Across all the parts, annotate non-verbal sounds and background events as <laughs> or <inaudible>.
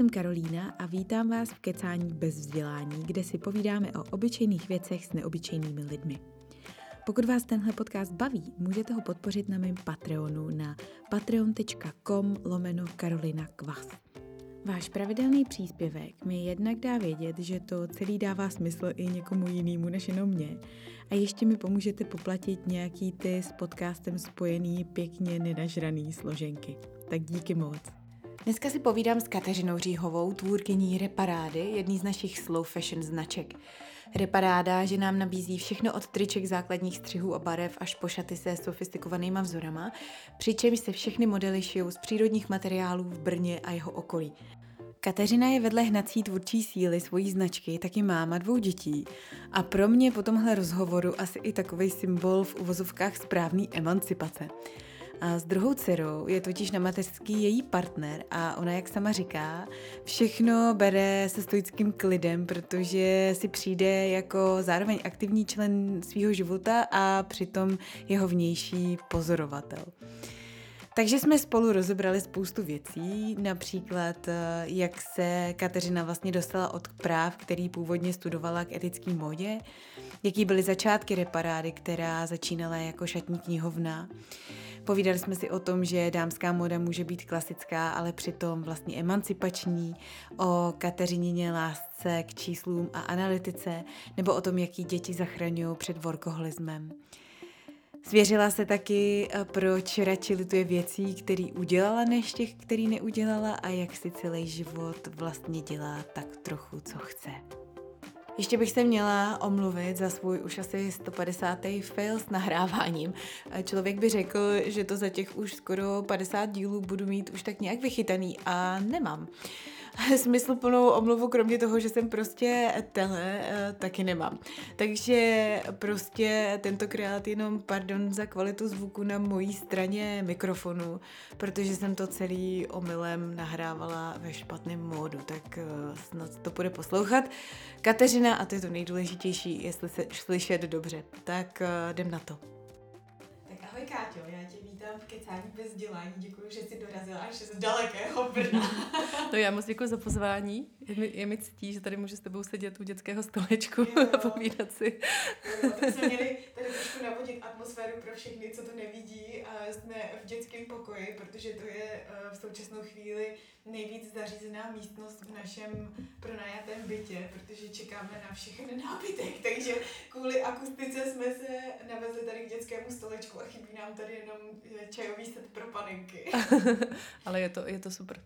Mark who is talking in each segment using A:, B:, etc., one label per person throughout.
A: jsem Karolína a vítám vás v Kecání bez vzdělání, kde si povídáme o obyčejných věcech s neobyčejnými lidmi. Pokud vás tenhle podcast baví, můžete ho podpořit na mém Patreonu na patreon.com lomeno Karolina Kvas. Váš pravidelný příspěvek mi jednak dá vědět, že to celý dává smysl i někomu jinému než jenom mě. A ještě mi pomůžete poplatit nějaký ty s podcastem spojený pěkně nenažraný složenky. Tak díky moc. Dneska si povídám s Kateřinou Říhovou, tvůrkyní Reparády, jedný z našich slow fashion značek. Reparáda, že nám nabízí všechno od triček základních střihů a barev až po šaty se sofistikovanýma vzorama, přičemž se všechny modely šijou z přírodních materiálů v Brně a jeho okolí. Kateřina je vedle hnací tvůrčí síly svojí značky taky máma dvou dětí a pro mě po tomhle rozhovoru asi i takový symbol v uvozovkách správný emancipace. A s druhou dcerou je totiž na mateřský její partner a ona, jak sama říká, všechno bere se stoickým klidem, protože si přijde jako zároveň aktivní člen svého života a přitom jeho vnější pozorovatel. Takže jsme spolu rozebrali spoustu věcí, například eh, jak se Kateřina vlastně dostala od práv, který původně studovala k etické módě, jaký byly začátky reparády, která začínala jako šatní knihovna, Povídali jsme si o tom, že dámská moda může být klasická, ale přitom vlastně emancipační, o Kateřině lásce k číslům a analytice, nebo o tom, jaký děti zachraňují před workoholismem. Svěřila se taky, proč radši lituje věcí, který udělala, než těch, který neudělala a jak si celý život vlastně dělá tak trochu, co chce. Ještě bych se měla omluvit za svůj už asi 150. fail s nahráváním. Člověk by řekl, že to za těch už skoro 50 dílů budu mít už tak nějak vychytaný a nemám. <laughs> smysluplnou omluvu, kromě toho, že jsem prostě tele, eh, taky nemám. Takže prostě tentokrát jenom pardon za kvalitu zvuku na mojí straně mikrofonu, protože jsem to celý omylem nahrávala ve špatném módu, tak eh, snad to bude poslouchat. Kateřina, a to je to nejdůležitější, jestli se slyšet dobře, tak eh, jdem na to. Tak ahoj Káťo, Kecání bez dělání. Děkuji, že jsi dorazila až z dalekého Brna. <laughs>
B: no já moc děkuji za pozvání. Je mi, je mi ctí, že tady můžu s tebou sedět u dětského stolečku a povídat si.
A: Jo, tak jsme měli tady trošku navodit atmosféru pro všechny, co to nevidí. A jsme v dětském pokoji, protože to je eh, v současnou chvíli nejvíc zařízená místnost v našem pronajatém bytě, protože čekáme na všechny nábytek, takže kvůli akustice jsme se navezli tady k dětskému stolečku a chybí nám tady jenom eh, čajový set pro panenky. <laughs>
B: Ale je to, je to super.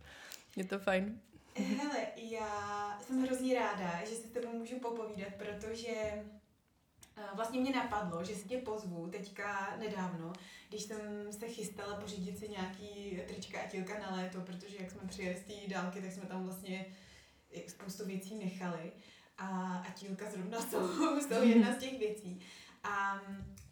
B: Je to fajn.
A: Hele, já jsem hrozně ráda, že si s tebou můžu popovídat, protože eh, Vlastně mě napadlo, že si tě pozvu teďka nedávno, když jsem se chystala pořídit si nějaký trička a tílka na léto, protože jak jsme přijeli z té dálky, tak jsme tam vlastně spoustu věcí nechali a, a tílka zrovna jsou, jsou jedna z těch věcí. A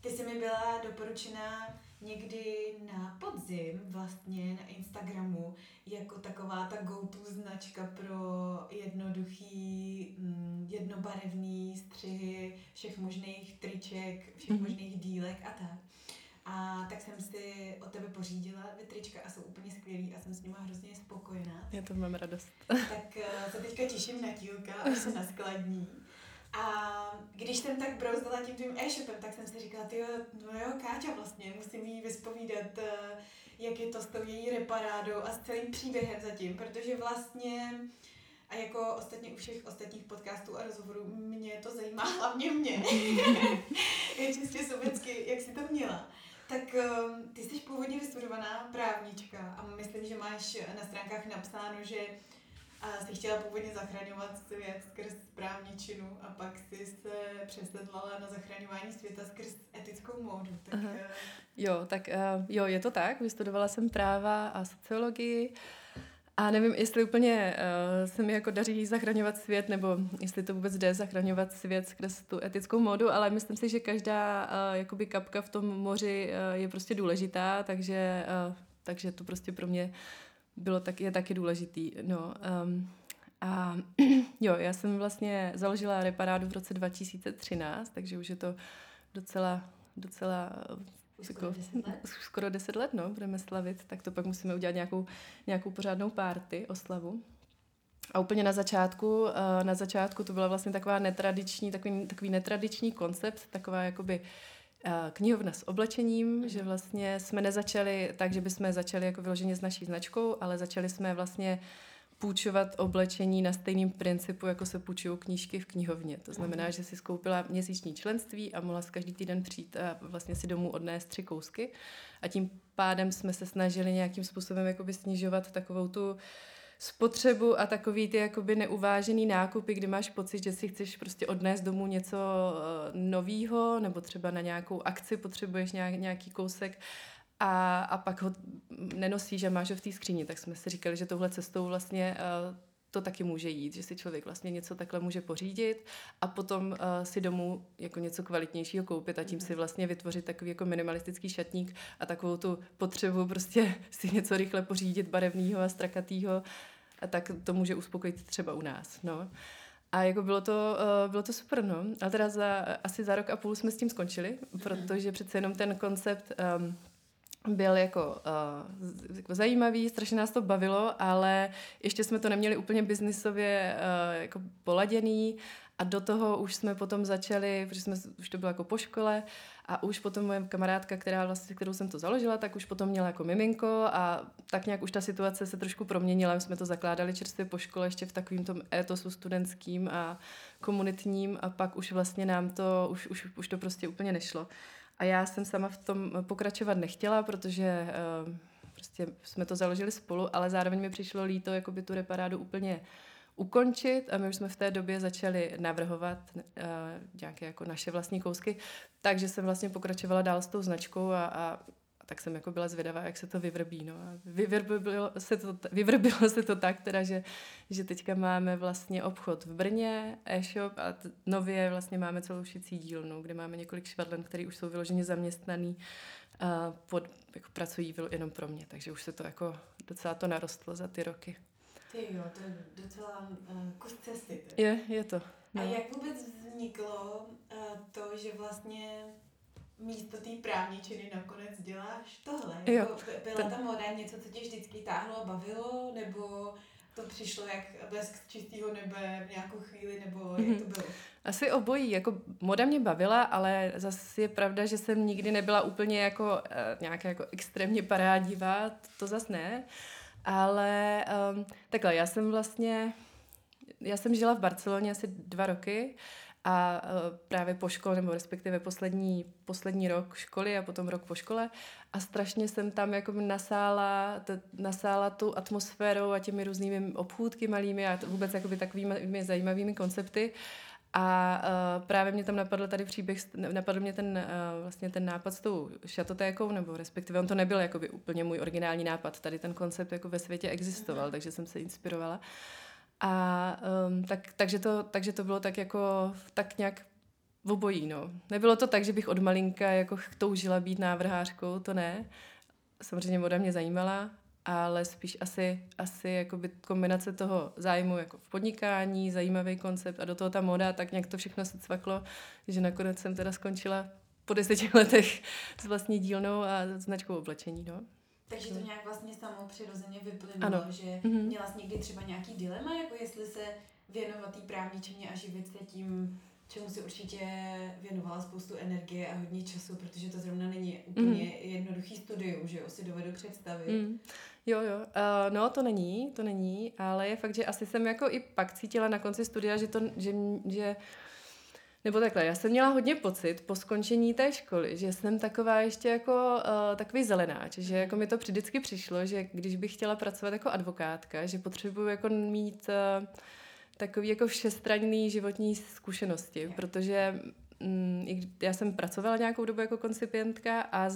A: ty jsi mi byla doporučena někdy na podzim vlastně na Instagramu jako taková ta go-to značka pro jednoduchý, mm, jednobarevný střihy všech možných triček, všech mm-hmm. možných dílek a tak. A tak jsem si od tebe pořídila dvě trička a jsou úplně skvělý a jsem s nimi hrozně spokojená.
B: Já to mám radost.
A: tak uh, se teďka těším na tílka, až se <laughs> naskladní. A jsem tak brouzdala tím tvým e-shopem, tak jsem si říkala, ty no jo, Káťa vlastně, musím jí vyspovídat, eh, jak je to s tou její reparádou a s celým příběhem zatím, protože vlastně a jako ostatně u všech ostatních podcastů a rozhovorů mě to zajímá, <laughs> hlavně mě. <laughs> je čistě sovětsky, jak jsi to měla. Tak um, ty jsi původně vystudovaná právnička a myslím, že máš na stránkách napsáno, že a jsi chtěla původně zachraňovat svět skrz právničinu a pak si se přesedlala na zachraňování světa skrz etickou módu. Tak, uh,
B: jo, tak uh, jo, je to tak. Vystudovala jsem práva a sociologii. A nevím, jestli úplně uh, se mi jako daří zachraňovat svět, nebo jestli to vůbec jde zachraňovat svět skrz tu etickou módu, ale myslím si, že každá uh, jakoby kapka v tom moři uh, je prostě důležitá, takže, uh, takže to prostě pro mě bylo tak, je taky důležitý. No, um, a <clears throat> jo, já jsem vlastně založila reparádu v roce 2013, takže už je to docela, docela
A: skoro jako, 10 let?
B: Skoro 10 let, no, budeme slavit, tak to pak musíme udělat nějakou, nějakou pořádnou párty, oslavu. a úplně na začátku, uh, na začátku to byla vlastně taková netradiční, takový, takový netradiční koncept, taková jakoby uh, knihovna s oblečením, že vlastně jsme nezačali tak, že bychom začali jako vyloženě s naší značkou, ale začali jsme vlastně půjčovat oblečení na stejným principu, jako se půjčují knížky v knihovně. To znamená, že si skoupila měsíční členství a mohla si každý týden přijít a vlastně si domů odnést tři kousky. A tím pádem jsme se snažili nějakým způsobem jakoby snižovat takovou tu spotřebu a takový ty jakoby neuvážený nákupy, kdy máš pocit, že si chceš prostě odnést domů něco eh, novýho, nebo třeba na nějakou akci potřebuješ nějak, nějaký kousek a, a pak ho nenosíš a máš ho v té skříni. Tak jsme si říkali, že touhle cestou vlastně uh, to taky může jít, že si člověk vlastně něco takhle může pořídit a potom uh, si domů jako něco kvalitnějšího koupit a tím si vlastně vytvořit takový jako minimalistický šatník a takovou tu potřebu prostě <laughs> si něco rychle pořídit barevného a strakatého a tak to může uspokojit třeba u nás. No. A jako bylo to, uh, bylo to super, no. Ale teda za, asi za rok a půl jsme s tím skončili, protože přece jenom ten koncept um, byl jako uh, zajímavý, strašně nás to bavilo, ale ještě jsme to neměli úplně biznisově uh, jako poladěný a do toho už jsme potom začali, protože jsme, už to bylo jako po škole a už potom moje kamarádka, která vlastně, kterou jsem to založila, tak už potom měla jako miminko a tak nějak už ta situace se trošku proměnila. My jsme to zakládali čerstvě po škole, ještě v takovým tom etosu studentským a komunitním a pak už vlastně nám to, už, už, už to prostě úplně nešlo. A já jsem sama v tom pokračovat nechtěla, protože uh, prostě jsme to založili spolu, ale zároveň mi přišlo líto jakoby tu reparádu úplně ukončit a my už jsme v té době začali navrhovat uh, nějaké jako naše vlastní kousky, takže jsem vlastně pokračovala dál s tou značkou a, a tak jsem jako byla zvědavá, jak se to vyvrbí. No. A vyvrbilo se to, vyvrbilo se to tak, teda, že, že teďka máme vlastně obchod v Brně, e-shop a t- nově vlastně máme celou šicí dílnu, kde máme několik švadlen, které už jsou vyloženě zaměstnaný a pod, jako pracují jenom pro mě, takže už se to jako docela to narostlo za ty roky.
A: Ty jo, to je docela uh, kus cesty.
B: Je, je to.
A: No. A jak vůbec vzniklo uh, to, že vlastně místo té právničiny nakonec děláš tohle? Jo. Jako, byla ta moda něco, co tě vždycky táhlo a bavilo, nebo to přišlo jak blesk čistého nebe v nějakou chvíli, nebo mm-hmm. jak to bylo?
B: Asi obojí, jako moda mě bavila, ale zase je pravda, že jsem nikdy nebyla úplně jako uh, nějaká jako extrémně parádivá, to zase ne, ale um, takhle, já jsem vlastně, já jsem žila v Barceloně asi dva roky a uh, právě po škole, nebo respektive poslední, poslední rok školy a potom rok po škole. A strašně jsem tam jako nasála, t, nasála tu atmosférou a těmi různými obchůdky malými a vůbec jakoby takovými zajímavými koncepty a uh, právě mě tam napadl tady příběh, napadl mě ten, uh, vlastně ten nápad s tou šatotékou, nebo respektive on to nebyl jakoby úplně můj originální nápad, tady ten koncept jako ve světě existoval, takže jsem se inspirovala. A um, tak, takže, to, takže to bylo tak jako, tak nějak v obojí, no. Nebylo to tak, že bych od malinka jako toužila být návrhářkou, to ne. Samozřejmě moda mě zajímala, ale spíš asi, asi jakoby kombinace toho zájmu jako v podnikání, zajímavý koncept a do toho ta moda, tak nějak to všechno se cvaklo, že nakonec jsem teda skončila po deseti <laughs> letech s vlastní dílnou a značkou oblečení, no.
A: Takže to nějak vlastně samo přirozeně vyplynulo, ano. že mm-hmm. měla jsi někdy třeba nějaký dilema, jako jestli se věnovat té právničeně a živit se tím, čemu si určitě věnovala spoustu energie a hodně času, protože to zrovna není úplně mm. jednoduchý studium, že jo, si dovedu představit. Mm.
B: Jo, jo. Uh, no, to není, to není, ale je fakt, že asi jsem jako i pak cítila na konci studia, že to, že, že nebo takhle, já jsem měla hodně pocit po skončení té školy, že jsem taková ještě jako uh, takový zelenáč, že jako mi to vždycky přišlo, že když bych chtěla pracovat jako advokátka, že potřebuju jako mít uh, takový jako všestranný životní zkušenosti, protože já jsem pracovala nějakou dobu jako koncipientka a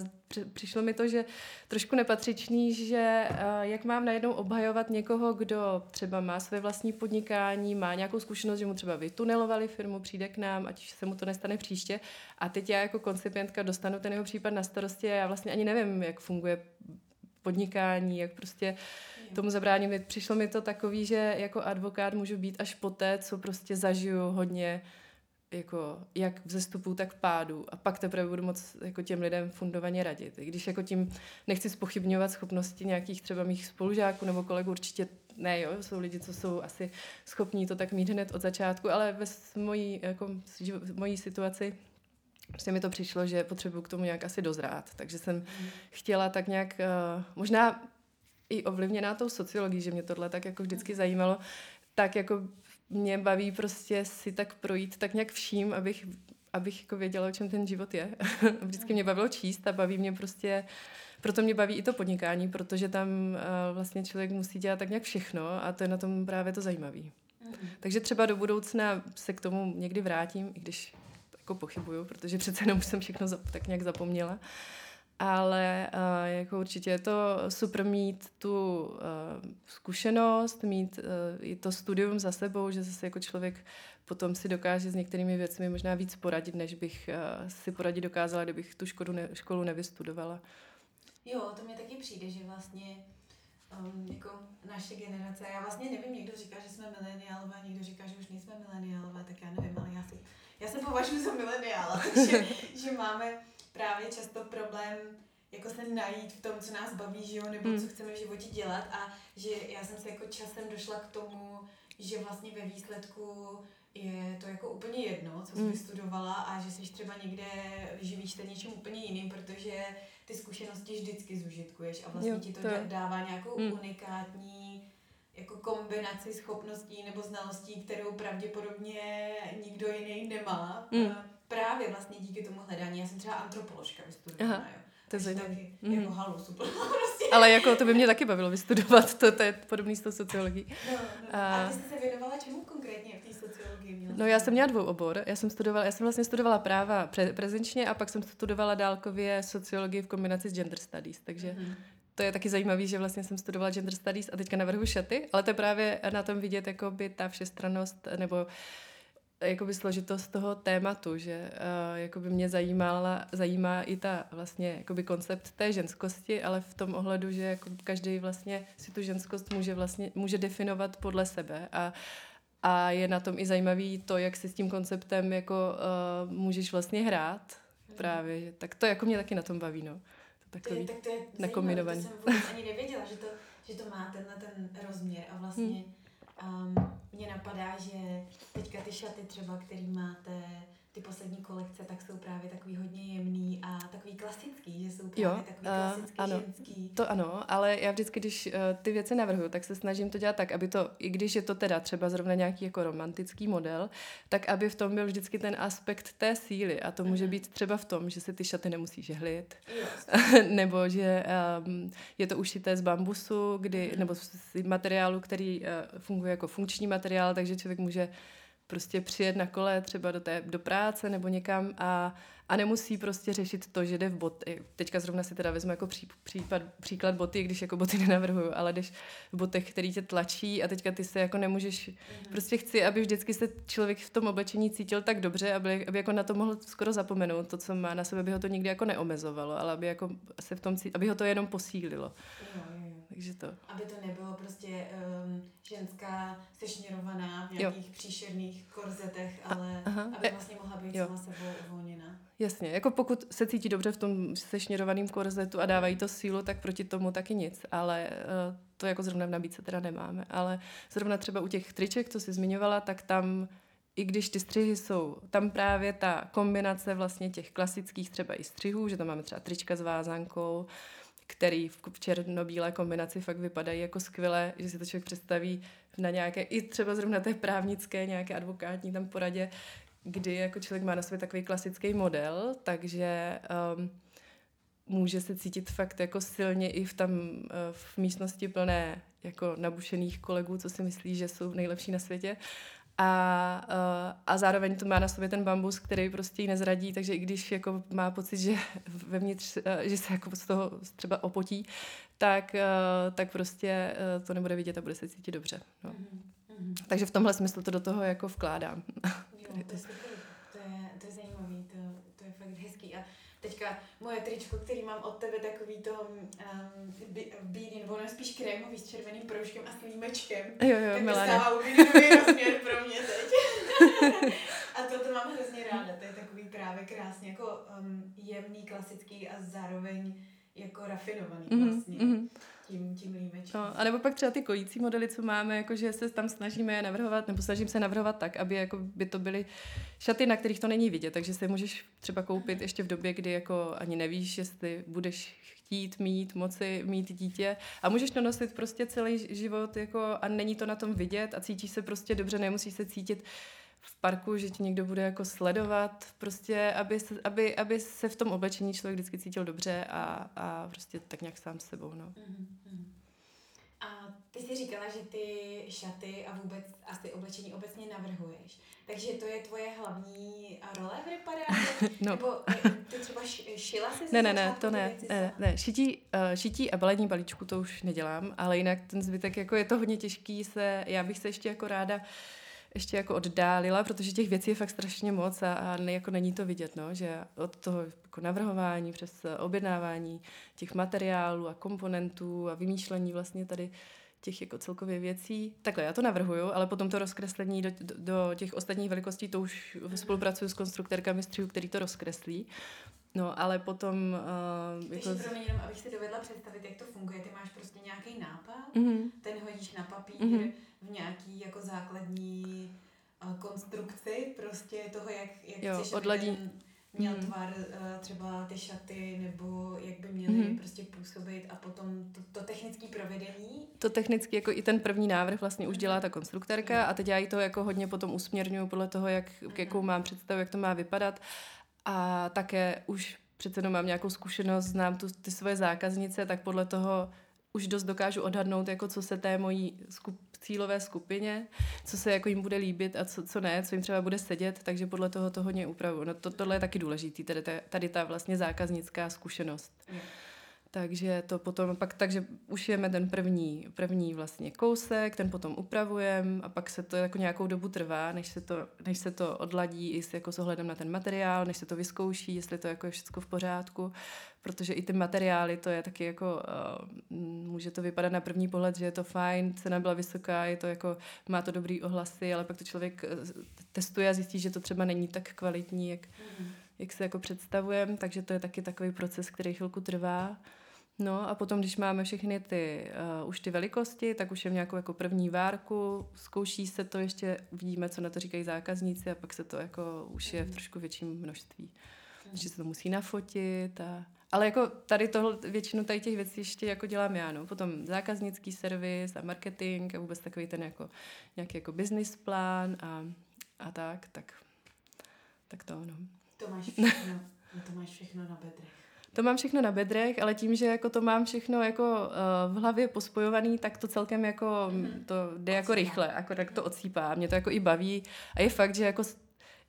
B: přišlo mi to, že trošku nepatřičný, že eh, jak mám najednou obhajovat někoho, kdo třeba má své vlastní podnikání, má nějakou zkušenost, že mu třeba vytunelovali firmu, přijde k nám, ať se mu to nestane příště. A teď já jako koncipientka dostanu ten jeho případ na starosti a já vlastně ani nevím, jak funguje podnikání, jak prostě tomu zabráním. Přišlo mi to takový, že jako advokát můžu být až poté, co prostě zažiju hodně jako jak v zestupu, tak v pádu a pak teprve budu moc jako těm lidem fundovaně radit. I když jako tím nechci spochybňovat schopnosti nějakých třeba mých spolužáků nebo kolegů, určitě ne, jo, jsou lidi, co jsou asi schopní to tak mít hned od začátku, ale ve mojí, jako, mojí situaci prostě mi to přišlo, že potřebuji k tomu nějak asi dozrát. Takže jsem mm. chtěla tak nějak, uh, možná i ovlivněná tou sociologií, že mě tohle tak jako vždycky zajímalo, tak jako mě baví prostě si tak projít tak nějak vším, abych, abych jako věděla, o čem ten život je. <laughs> Vždycky mě bavilo číst a baví mě prostě, proto mě baví i to podnikání, protože tam uh, vlastně člověk musí dělat tak nějak všechno a to je na tom právě to zajímavé. Mm. Takže třeba do budoucna se k tomu někdy vrátím, i když jako pochybuju, protože přece jenom už jsem všechno tak nějak zapomněla. Ale uh, jako určitě je to super mít tu uh, zkušenost, mít uh, i to studium za sebou, že zase jako člověk potom si dokáže s některými věcmi možná víc poradit, než bych uh, si poradit dokázala, kdybych tu škodu ne, školu nevystudovala.
A: Jo, to mě taky přijde, že vlastně um, jako naše generace, já vlastně nevím, někdo říká, že jsme mileniálové, někdo říká, že už nejsme mileniálové, tak já nevím, ale já si já se považuji za mileniála, <laughs> takže že máme právě často problém jako se najít v tom, co nás baví, že jo, nebo hmm. co chceme v životě dělat a že já jsem se jako časem došla k tomu, že vlastně ve výsledku je to jako úplně jedno, co jsi hmm. vystudovala a že jsi třeba někde živíš se něčím úplně jiným, protože ty zkušenosti vždycky zužitkuješ a vlastně jo, ti to, to dává nějakou hmm. unikátní jako kombinaci schopností nebo znalostí, kterou pravděpodobně nikdo jiný nemá. Mm. Právě vlastně díky tomu hledání. Já jsem třeba antropoložka vystudovaná, jo. To je zajímavé. Mm. Jako halu, super. <laughs> prostě.
B: Ale jako to by mě taky bavilo vystudovat, to, to je podobný s tou sociologií.
A: No, no. A, a ty jsi se věnovala čemu konkrétně v té sociologii?
B: Měla no já jsem měla dvou obor. Já jsem studovala, já jsem vlastně studovala práva pre, prezenčně a pak jsem studovala dálkově sociologii v kombinaci s gender studies, takže mm to je taky zajímavé, že vlastně jsem studovala gender studies a teďka navrhu šaty, ale to je právě na tom vidět jakoby ta všestrannost nebo jakoby složitost toho tématu, že uh, jakoby mě zajímala, zajímá i ta vlastně jakoby koncept té ženskosti, ale v tom ohledu, že jako každý vlastně si tu ženskost může vlastně může definovat podle sebe a a je na tom i zajímavý to, jak si s tím konceptem jako uh, můžeš vlastně hrát právě. Tak to jako mě taky na tom baví, no
A: takový to je, tak to je nakombinovaný. To jsem vůbec ani nevěděla, že to, že to má tenhle ten rozměr a vlastně hmm. um, mě napadá, že teďka ty šaty třeba, který máte ty poslední kolekce, tak jsou právě takový hodně jemný a takový klasický, že jsou právě jo, takový klasický, uh,
B: ano,
A: ženský.
B: To ano, ale já vždycky, když uh, ty věci navrhuju, tak se snažím to dělat tak, aby to, i když je to teda třeba zrovna nějaký jako romantický model, tak aby v tom byl vždycky ten aspekt té síly a to může mhm. být třeba v tom, že se ty šaty nemusí žehlit, <laughs> nebo že um, je to ušité z bambusu, kdy, mhm. nebo z materiálu, který uh, funguje jako funkční materiál, takže člověk může prostě přijet na kole třeba do, té, do práce nebo někam a, a nemusí prostě řešit to, že jde v boty. Teďka zrovna si teda vezmu jako pří, případ, příklad boty, když jako boty <laughs> nenavrhuju, ale když v botech, který tě tlačí a teďka ty se jako nemůžeš, mm-hmm. prostě chci, aby vždycky se člověk v tom oblečení cítil tak dobře, aby, aby jako na to mohl skoro zapomenout, to, co má na sebe, by ho to nikdy jako neomezovalo, ale aby jako se v tom, aby ho to jenom posílilo. Mm-hmm. Takže to.
A: Aby to nebylo prostě um, ženská sešněrovaná v nějakých jo. příšerných korzetech, ale a, aha, aby vlastně mohla být jo. sama sebou uvolněná.
B: Jasně, jako pokud se cítí dobře v tom sešněrovaném korzetu a dávají to sílu, tak proti tomu taky nic, ale uh, to jako zrovna v nabídce teda nemáme. Ale zrovna třeba u těch triček, co jsi zmiňovala, tak tam i když ty střihy jsou, tam právě ta kombinace vlastně těch klasických třeba i střihů, že tam máme třeba trička s vázankou, který v černobílé kombinaci fakt vypadají jako skvěle, že si to člověk představí na nějaké, i třeba zrovna té právnické, nějaké advokátní tam poradě, kdy jako člověk má na sobě takový klasický model, takže um, může se cítit fakt jako silně i v tam uh, v místnosti plné jako nabušených kolegů, co si myslí, že jsou nejlepší na světě. uh, a zároveň to má na sobě ten bambus, který prostě ji nezradí, takže i když jako má pocit, že <laughs> vevnitř, uh, že se jako z toho třeba opotí, tak, uh, tak prostě to nebude vidět a bude se cítit dobře. No. Mm-hmm. Takže v tomhle smyslu to do toho jako vkládám.
A: Jo, to, je super. to je, to je zajímavý, to, to je fakt hezký. A teď teďka moje tričko, který mám od tebe, takový to um, bílý, nebo ne spíš krémový s červeným proužkem a s límečkem.
B: Jo, jo,
A: tak úplně rozměr pro mě teď. a to, to mám hrozně ráda, to je takový právě krásně jako um, jemný, klasický a zároveň jako rafinovaný
B: Mhm,
A: vlastně.
B: mhm.
A: Tím, tím límečkem.
B: No, a nebo pak třeba ty kojící modely, co máme, jakože se tam snažíme je navrhovat, nebo snažím se navrhovat tak, aby jako by to byly šaty, na kterých to není vidět, takže si můžeš třeba koupit ještě v době, kdy jako ani nevíš, jestli budeš chtít mít, moci mít dítě a můžeš to nosit prostě celý život jako a není to na tom vidět a cítíš se prostě dobře, nemusíš se cítit v parku, že ti někdo bude jako sledovat, prostě, aby se, aby, aby se v tom oblečení člověk vždycky cítil dobře a, a prostě tak nějak sám s sebou, no.
A: Mhm, mhm. A ty jsi říkala, že ty šaty a vůbec asi oblečení obecně navrhuješ. Takže to je tvoje hlavní role v reparátu? <laughs>
B: No.
A: Nebo ty třeba šila jsi
B: Ne, ne, ne, to ne, ne, ne. Šití, uh, šití a balení balíčku to už nedělám, ale jinak ten zbytek, jako je to hodně těžký se, já bych se ještě jako ráda ještě jako oddálila, protože těch věcí je fakt strašně moc a, a ne, jako není to vidět, no, že od toho jako navrhování přes eh, objednávání těch materiálů a komponentů a vymýšlení vlastně tady těch jako celkově věcí. Takhle, já to navrhuju, ale potom to rozkreslení do, do, do těch ostatních velikostí, to už spolupracuju s konstruktérkami střihu, který to rozkreslí. No, ale potom... Uh,
A: Takže pro mě jenom, abych si dovedla představit, jak to funguje. Ty máš prostě nějaký nápad,
B: mm-hmm.
A: ten hodíš na papír
B: Mhm.
A: V nějaký jako základní uh, konstrukci prostě toho, jak, jak
B: Jo,
A: chceš,
B: odladí-
A: ten měl
B: Mhm.
A: tvar uh, třeba ty šaty, nebo jak by měly
B: Mhm.
A: prostě působit a potom to, to technické provedení.
B: to technicky jako i ten první návrh vlastně už dělá ta konstruktérka a teď já jí to jako hodně potom usměrňuju podle toho, jak, jakou mám představu, jak to má vypadat a také už přece jenom mám nějakou zkušenost, znám tu, ty svoje zákaznice, tak podle toho už dost dokážu odhadnout, jako co se té mojí skup, cílové skupině, co se jako jim bude líbit a co, co ne, co jim třeba bude sedět, takže podle toho to hodně upravuju. No to, tohle je taky důležitý, tady ta, tady ta vlastně zákaznická zkušenost.
A: Jo.
B: Takže to potom pak, takže ušijeme ten první, první vlastně kousek, ten potom upravujeme a pak se to jako nějakou dobu trvá, než se to, než se to odladí i s, jako s ohledem na ten materiál, než se to vyzkouší, jestli to jako je všechno v pořádku, protože i ty materiály, to je taky jako, uh, může to vypadat na první pohled, že je to fajn, cena byla vysoká, je to jako, má to dobrý ohlasy, ale pak to člověk eh, testuje a zjistí, že to třeba není tak kvalitní, jak,
A: Mhm.
B: jak se jako představujeme, takže to je taky takový proces, který chvilku trvá. No a potom, když máme všechny ty, uh, už ty velikosti, tak už je nějakou jako první várku, zkouší se to ještě, uvidíme, co na to říkají zákazníci a pak se to jako už je v trošku větším množství. Že se to musí nafotit a... Ale jako tady tohle, většinu tady těch věcí ještě jako dělám já, no. Potom zákaznický servis a marketing a vůbec takový ten jako nějaký jako business plán a, a tak, tak, tak to, no.
A: To máš <laughs> všechno, no to máš všechno na bedrech.
B: To mám všechno na bedrech, ale tím, že jako to mám všechno jako uh, v hlavě pospojovaný, tak to celkem jako mm. to jde jako
A: Odsýpá.
B: rychle, jako tak to odsýpá. Mě to jako i baví a je fakt, že jako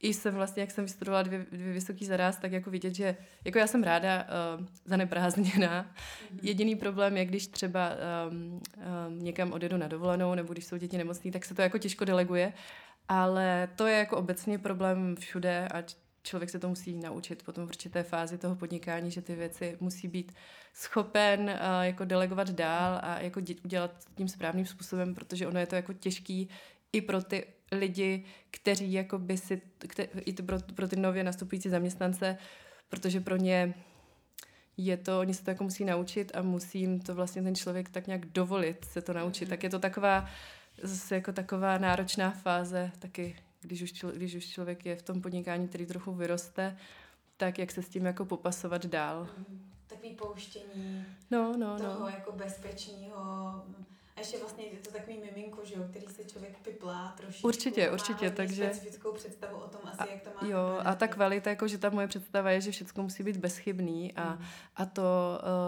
B: i jsem vlastně, jak jsem vystudovala dvě, dvě vysoký zaraz, tak jako vidět, že jako já jsem ráda uh, zaneprázdněná.
A: Mhm.
B: Jediný problém je, když třeba um, um, někam odjedu na dovolenou, nebo když jsou děti nemocný, tak se to jako těžko deleguje. Ale to je jako obecně problém všude a č- člověk se to musí naučit potom v určité fázi toho podnikání, že ty věci musí být schopen uh, jako delegovat dál a jako dě- udělat tím správným způsobem, protože ono je to jako těžký i pro ty lidi, kteří jako by si, kte, i to pro, pro ty nově nastupující zaměstnance, protože pro ně je to, oni se to jako musí naučit a musí jim to vlastně ten člověk tak nějak dovolit se to naučit.
A: Mhm.
B: Tak je to taková, zase jako taková náročná fáze taky, když už, člo, když už člověk je v tom podnikání, který trochu vyroste, tak jak se s tím jako popasovat dál.
A: Takový pouštění
B: No, no,
A: toho
B: no.
A: jako bezpečného. A ještě vlastně je to takový miminko, že jo, který se člověk piplá trošičku.
B: Určitě, určitě, takže-
A: specifickou představu o tom asi,
B: A-
A: jak to má
B: Jo,
A: vypadat.
B: a ta kvalita, jako že ta moje představa je, že všechno musí být bezchybný a,
A: Mhm.
B: a to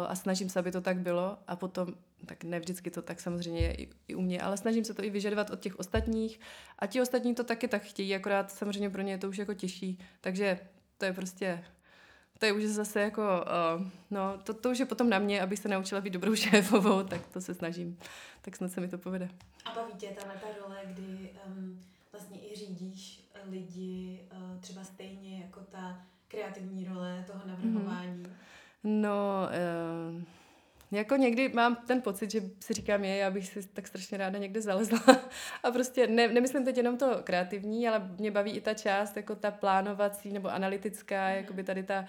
B: uh, a snažím se, aby to tak bylo a potom, tak ne vždycky to tak samozřejmě je i, i u mě, ale snažím se to i vyžadovat od těch ostatních a ti ostatní to taky tak chtějí, akorát samozřejmě pro ně je to už jako těžší, takže to je prostě to je už zase jako, uh, no, to, to už je potom na mě, abych se naučila být dobrou <laughs> šéfovou, tak to se snažím. Tak snad se mi to povede.
A: A baví tě ta role, kdy um, vlastně i řídíš lidi uh, třeba stejně jako ta kreativní role toho navrhování?
B: No, uh, jako někdy mám ten pocit, že si říkám, je, já bych si tak strašně ráda někde zalezla <laughs> a prostě ne, nemyslím teď jenom to kreativní, ale mě baví i ta část, jako ta plánovací nebo analytická, mm. jako by tady ta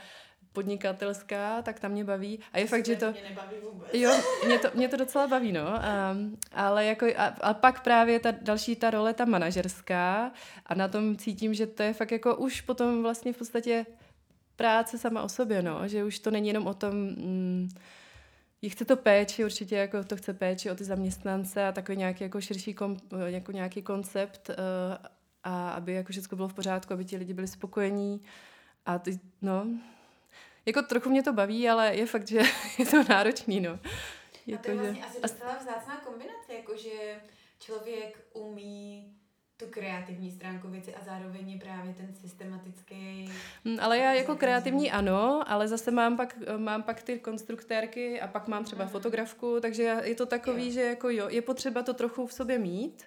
B: podnikatelská, tak tam mě baví. A je fakt, že to...
A: Mě nebaví vůbec.
B: Jo, mě to, mě to docela baví, no. Um, ale jako, a, a pak právě ta další ta role, ta manažerská a na tom cítím, že to je fakt jako už potom vlastně v podstatě práce sama o sobě, no. Že už to není jenom o tom... Mm, chce to péči, určitě jako to chce péči o ty zaměstnance a takový nějaký jako širší kom, jako nějaký koncept uh, a aby jako všechno bylo v pořádku, aby ti lidi byli spokojení a ty, no, jako trochu mě to baví, ale je fakt, že <laughs> je to náročný, no.
A: Je a to je jako, vlastně že... asi docela vzácná kombinace, jakože člověk umí tu kreativní stránku věci a zároveň je právě ten systematický.
B: Mm, ale já jako kreativní ano, ale zase mám pak, mám pak ty konstruktérky a pak mám třeba mm. fotografku, takže je to takový, jo. že jako jo, je potřeba to trochu v sobě mít,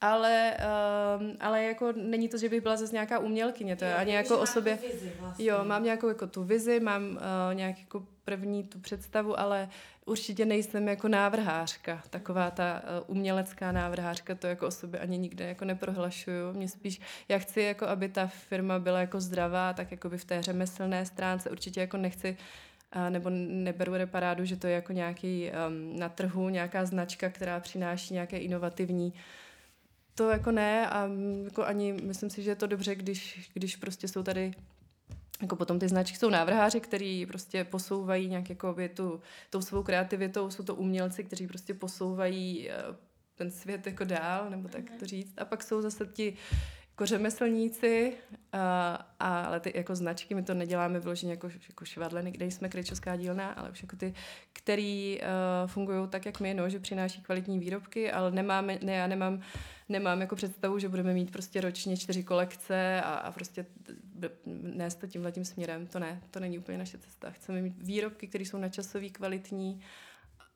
B: ale, um, ale jako není to, že bych byla zase nějaká umělkyně, to je ani jako o sobě.
A: Vlastně.
B: Jo, mám nějakou jako tu vizi, mám uh, nějak jako první tu představu, ale určitě nejsem jako návrhářka, taková ta uh, umělecká návrhářka, to jako o sobě ani nikde jako neprohlašuju. Mě spíš, já chci jako, aby ta firma byla jako zdravá, tak jako by v té řemeslné stránce určitě jako nechci a nebo neberu reparádu, že to je jako nějaký um, na trhu, nějaká značka, která přináší nějaké inovativní uh, to jako ne a jako ani myslím si, že je to dobře, když, když prostě jsou tady jako potom ty značky jsou návrháři, kteří prostě posouvají nějak jako tu, tou svou kreativitou, jsou to umělci, kteří prostě posouvají eh, ten svět jako dál, nebo tak to říct. A pak jsou zase ti jako řemeslníci, a, a, ale ty jako značky, my to neděláme vyloženě jako, jako švadleny, kde jsme kryčovská dílna, ale už jako ty, který uh, fungují tak, jak my, no, že přináší kvalitní výrobky, ale nemáme, ne, já nemám, nemám jako představu, že budeme mít prostě ročně čtyři kolekce a, a prostě nést to tímhle tím směrem. To ne, to není úplně naše cesta. Chceme mít výrobky, které jsou načasový, kvalitní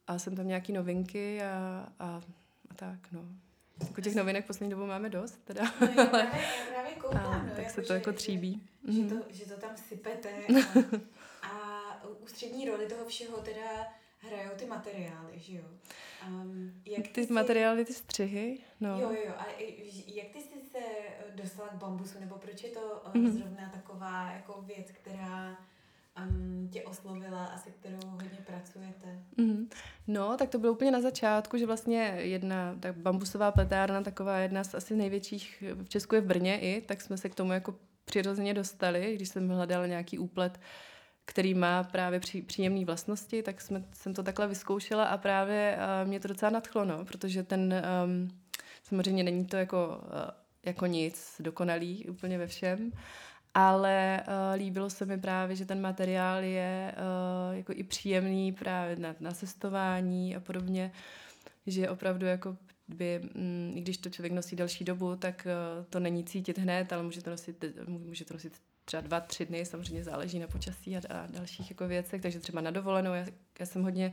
B: a jsem tam nějaký novinky a, a, a tak, no. Jako těch novinek poslední dobou máme dost, teda.
A: No, já právě, <laughs> právě koukám, a,
B: no, tak
A: jako,
B: se to
A: že,
B: jako tříbí.
A: Že, že, to, že to tam sypete a, <laughs> a ústřední roli toho všeho teda hrajou ty materiály, že jo?
B: Um, jak ty, ty jsi... materiály, ty střihy, no.
A: Jo, jo, a jak ty jsi se dostala k bambusu, nebo proč je to mm-hmm. zrovna taková jako věc, která um, tě oslovila a se kterou hodně pracujete?
B: Mm-hmm. No, tak to bylo úplně na začátku, že vlastně jedna tak bambusová pletárna, taková jedna z asi největších v Česku je v Brně i, tak jsme se k tomu jako přirozeně dostali, když jsem hledala nějaký úplet, který má právě pří, příjemné vlastnosti, tak jsme, jsem to takhle vyzkoušela a právě uh, mě to docela nadchlo, no, protože ten, um, samozřejmě není to jako, uh, jako nic dokonalý úplně ve všem, ale uh, líbilo se mi právě, že ten materiál je uh, jako i příjemný právě na, na cestování a podobně, že opravdu jako by, mm, když to člověk nosí další dobu, tak uh, to není cítit hned, ale může to nosit, může to nosit třeba dva, tři dny, samozřejmě záleží na počasí a, a dalších jako věcech, takže třeba na dovolenou, já, já jsem hodně,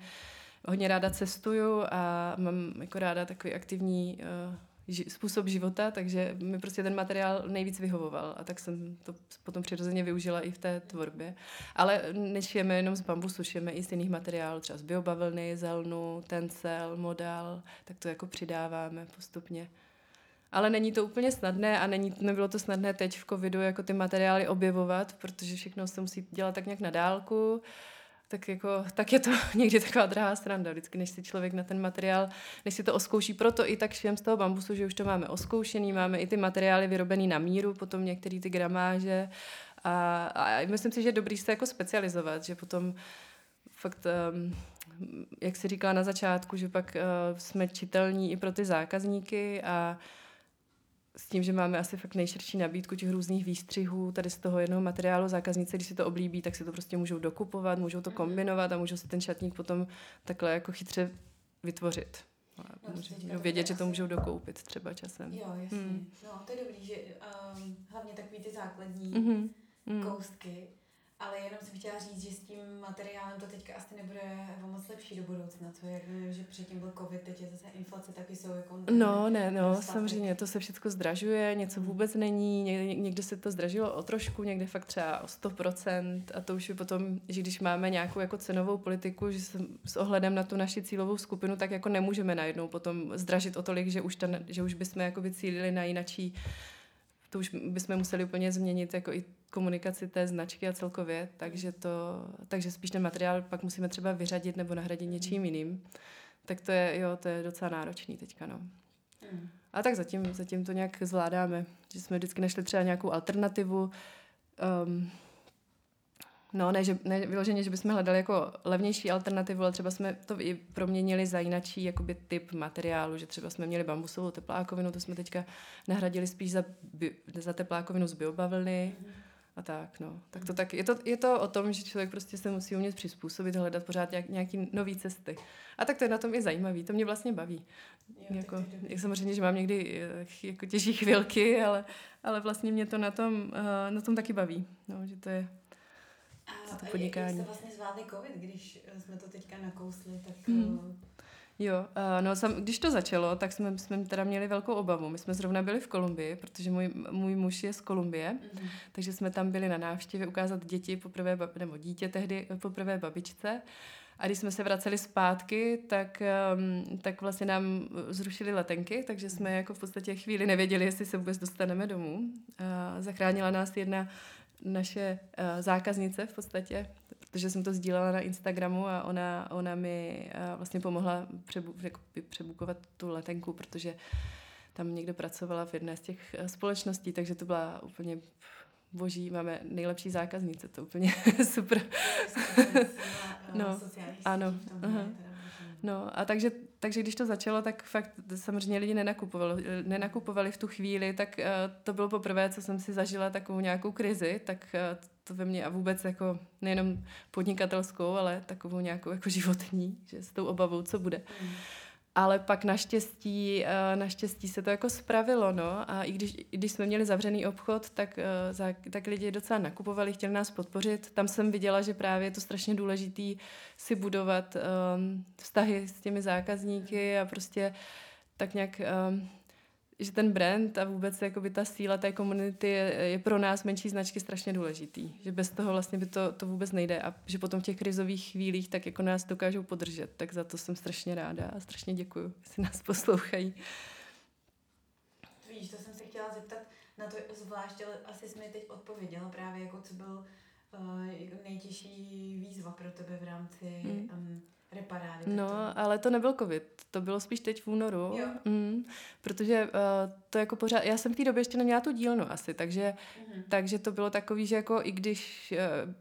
B: hodně ráda cestuju a mám jako ráda takový aktivní uh, ži- způsob života, takže mi prostě ten materiál nejvíc vyhovoval a tak jsem to potom přirozeně využila i v té tvorbě. Ale nešijeme jenom z bambusu, šijeme i z jiných materiálů, třeba z biobavlny, zelnu, tencel, modal, tak to jako přidáváme postupně. Ale není to úplně snadné a není, nebylo to snadné teď v covidu jako ty materiály objevovat, protože všechno se musí dělat tak nějak na dálku tak, jako, tak je to <laughs> někdy taková drahá sranda, vždycky, než si člověk na ten materiál, než si to oskouší. Proto i tak všem z toho bambusu, že už to máme oskoušený, máme i ty materiály vyrobený na míru, potom některé ty gramáže. A, a myslím si, že je dobrý se jako specializovat, že potom fakt, um, jak si říkala na začátku, že pak uh, jsme čitelní i pro ty zákazníky a s tím, že máme asi fakt nejširší nabídku těch různých výstřihů tady z toho jednoho materiálu. Zákazníci, když si to oblíbí, tak si to prostě můžou dokupovat, můžou to mhm. kombinovat a můžou si ten šatník potom takhle jako chytře vytvořit. No, vědět, že to můžou dokoupit třeba časem.
A: Jo, jasně. Hmm. No, to je dobrý, že um, hlavně takový ty základní mm-hmm. koustky. Ale jenom jsem chtěla říct, že s tím materiálem to teďka asi nebude o moc lepší do budoucna, co jak že předtím byl covid, teď je zase inflace, taky jsou jako...
B: No, ne, no, dostatek. samozřejmě, to se všechno zdražuje, něco hmm. vůbec není, někde, někde se to zdražilo o trošku, někde fakt třeba o 100% a to už je potom, že když máme nějakou jako cenovou politiku, že s ohledem na tu naši cílovou skupinu, tak jako nemůžeme najednou potom zdražit o tolik, že už, ta, že už bychom jako vycílili na jinačí to už bychom museli úplně změnit jako i komunikaci té značky a celkově, takže, to, takže spíš ten materiál pak musíme třeba vyřadit nebo nahradit něčím jiným. Tak to je, jo, to je docela náročný teďka, no. Mm. A tak zatím, zatím to nějak zvládáme, že jsme vždycky našli třeba nějakou alternativu, um, No, ne, že, ne vyloženě, že bychom hledali jako levnější alternativu, ale třeba jsme to i proměnili za jináčí jakoby typ materiálu, že třeba jsme měli bambusovou teplákovinu, to jsme teďka nahradili spíš za, bi, za teplákovinu z biobavlny a tak, no. Tak to tak, je to, je to o tom, že člověk prostě se musí umět přizpůsobit, hledat pořád nějak, nějaký nový cesty. A tak to je na tom i zajímavý, to mě vlastně baví. Jo, jako, jak samozřejmě, že mám někdy eh, jako těžší chvilky, ale, ale vlastně mě to na tom, uh, na tom taky baví, no, že to je
A: podnikání. Jak jste vlastně zvládli covid, když eh, jsme to teďka nakousli, tak...
B: Hmm. Jo, uh, no sam, když to začalo, tak jsme, jsme teda měli velkou obavu. My jsme zrovna byli v Kolumbii, protože můj, můj muž je z Kolumbie, mm-hmm. takže jsme tam byli na návštěvě ukázat děti poprvé, nebo dítě tehdy poprvé babičce. A když jsme se vraceli zpátky, tak, um, tak vlastně nám zrušili letenky, takže jsme jako v podstatě chvíli nevěděli, jestli se vůbec dostaneme domů. Uh, zachránila nás jedna naše uh, zákaznice v podstatě, protože jsem to sdílela na Instagramu a ona, ona mi uh, vlastně pomohla přebu, jako přebukovat tu letenku, protože tam někdo pracovala v jedné z těch uh, společností, takže to byla úplně boží, máme nejlepší zákaznice, to úplně <laughs> super. no, ano. No a takže takže když to začalo, tak fakt samozřejmě lidi nenakupovali, nenakupovali v tu chvíli, tak uh, to bylo poprvé, co jsem si zažila takovou nějakou krizi, tak uh, to ve mně a vůbec jako nejenom podnikatelskou, ale takovou nějakou jako životní, že s tou obavou, co bude. Mm ale pak naštěstí, eh, naštěstí se to jako spravilo, no, a i když, i když jsme měli zavřený obchod, tak, eh, tak lidi docela nakupovali, chtěli nás podpořit. Tam jsem viděla, že právě je to strašně důležitý si budovat um, vztahy s těmi zákazníky a prostě tak nějak um, že ten brand a vůbec jakoby ta síla té komunity je, je pro nás menší značky strašně důležitý. Že bez toho vlastně by to, to vůbec nejde a že potom v těch krizových chvílích tak jako nás dokážou podržet. Tak za to jsem strašně ráda a strašně děkuju, že nás poslouchají.
A: Víš, to jsem se chtěla zeptat na to zvlášť, ale asi jsi mi teď odpověděla právě jako co byl uh, nejtěžší výzva pro tebe v rámci hmm. um, reparády.
B: No, to... ale to nebyl covid, to bylo spíš teď v únoru, jo. Mm, protože uh, to jako pořád, já jsem v té době ještě neměla tu dílnu asi, takže, mm-hmm. takže to bylo takový, že jako i když uh,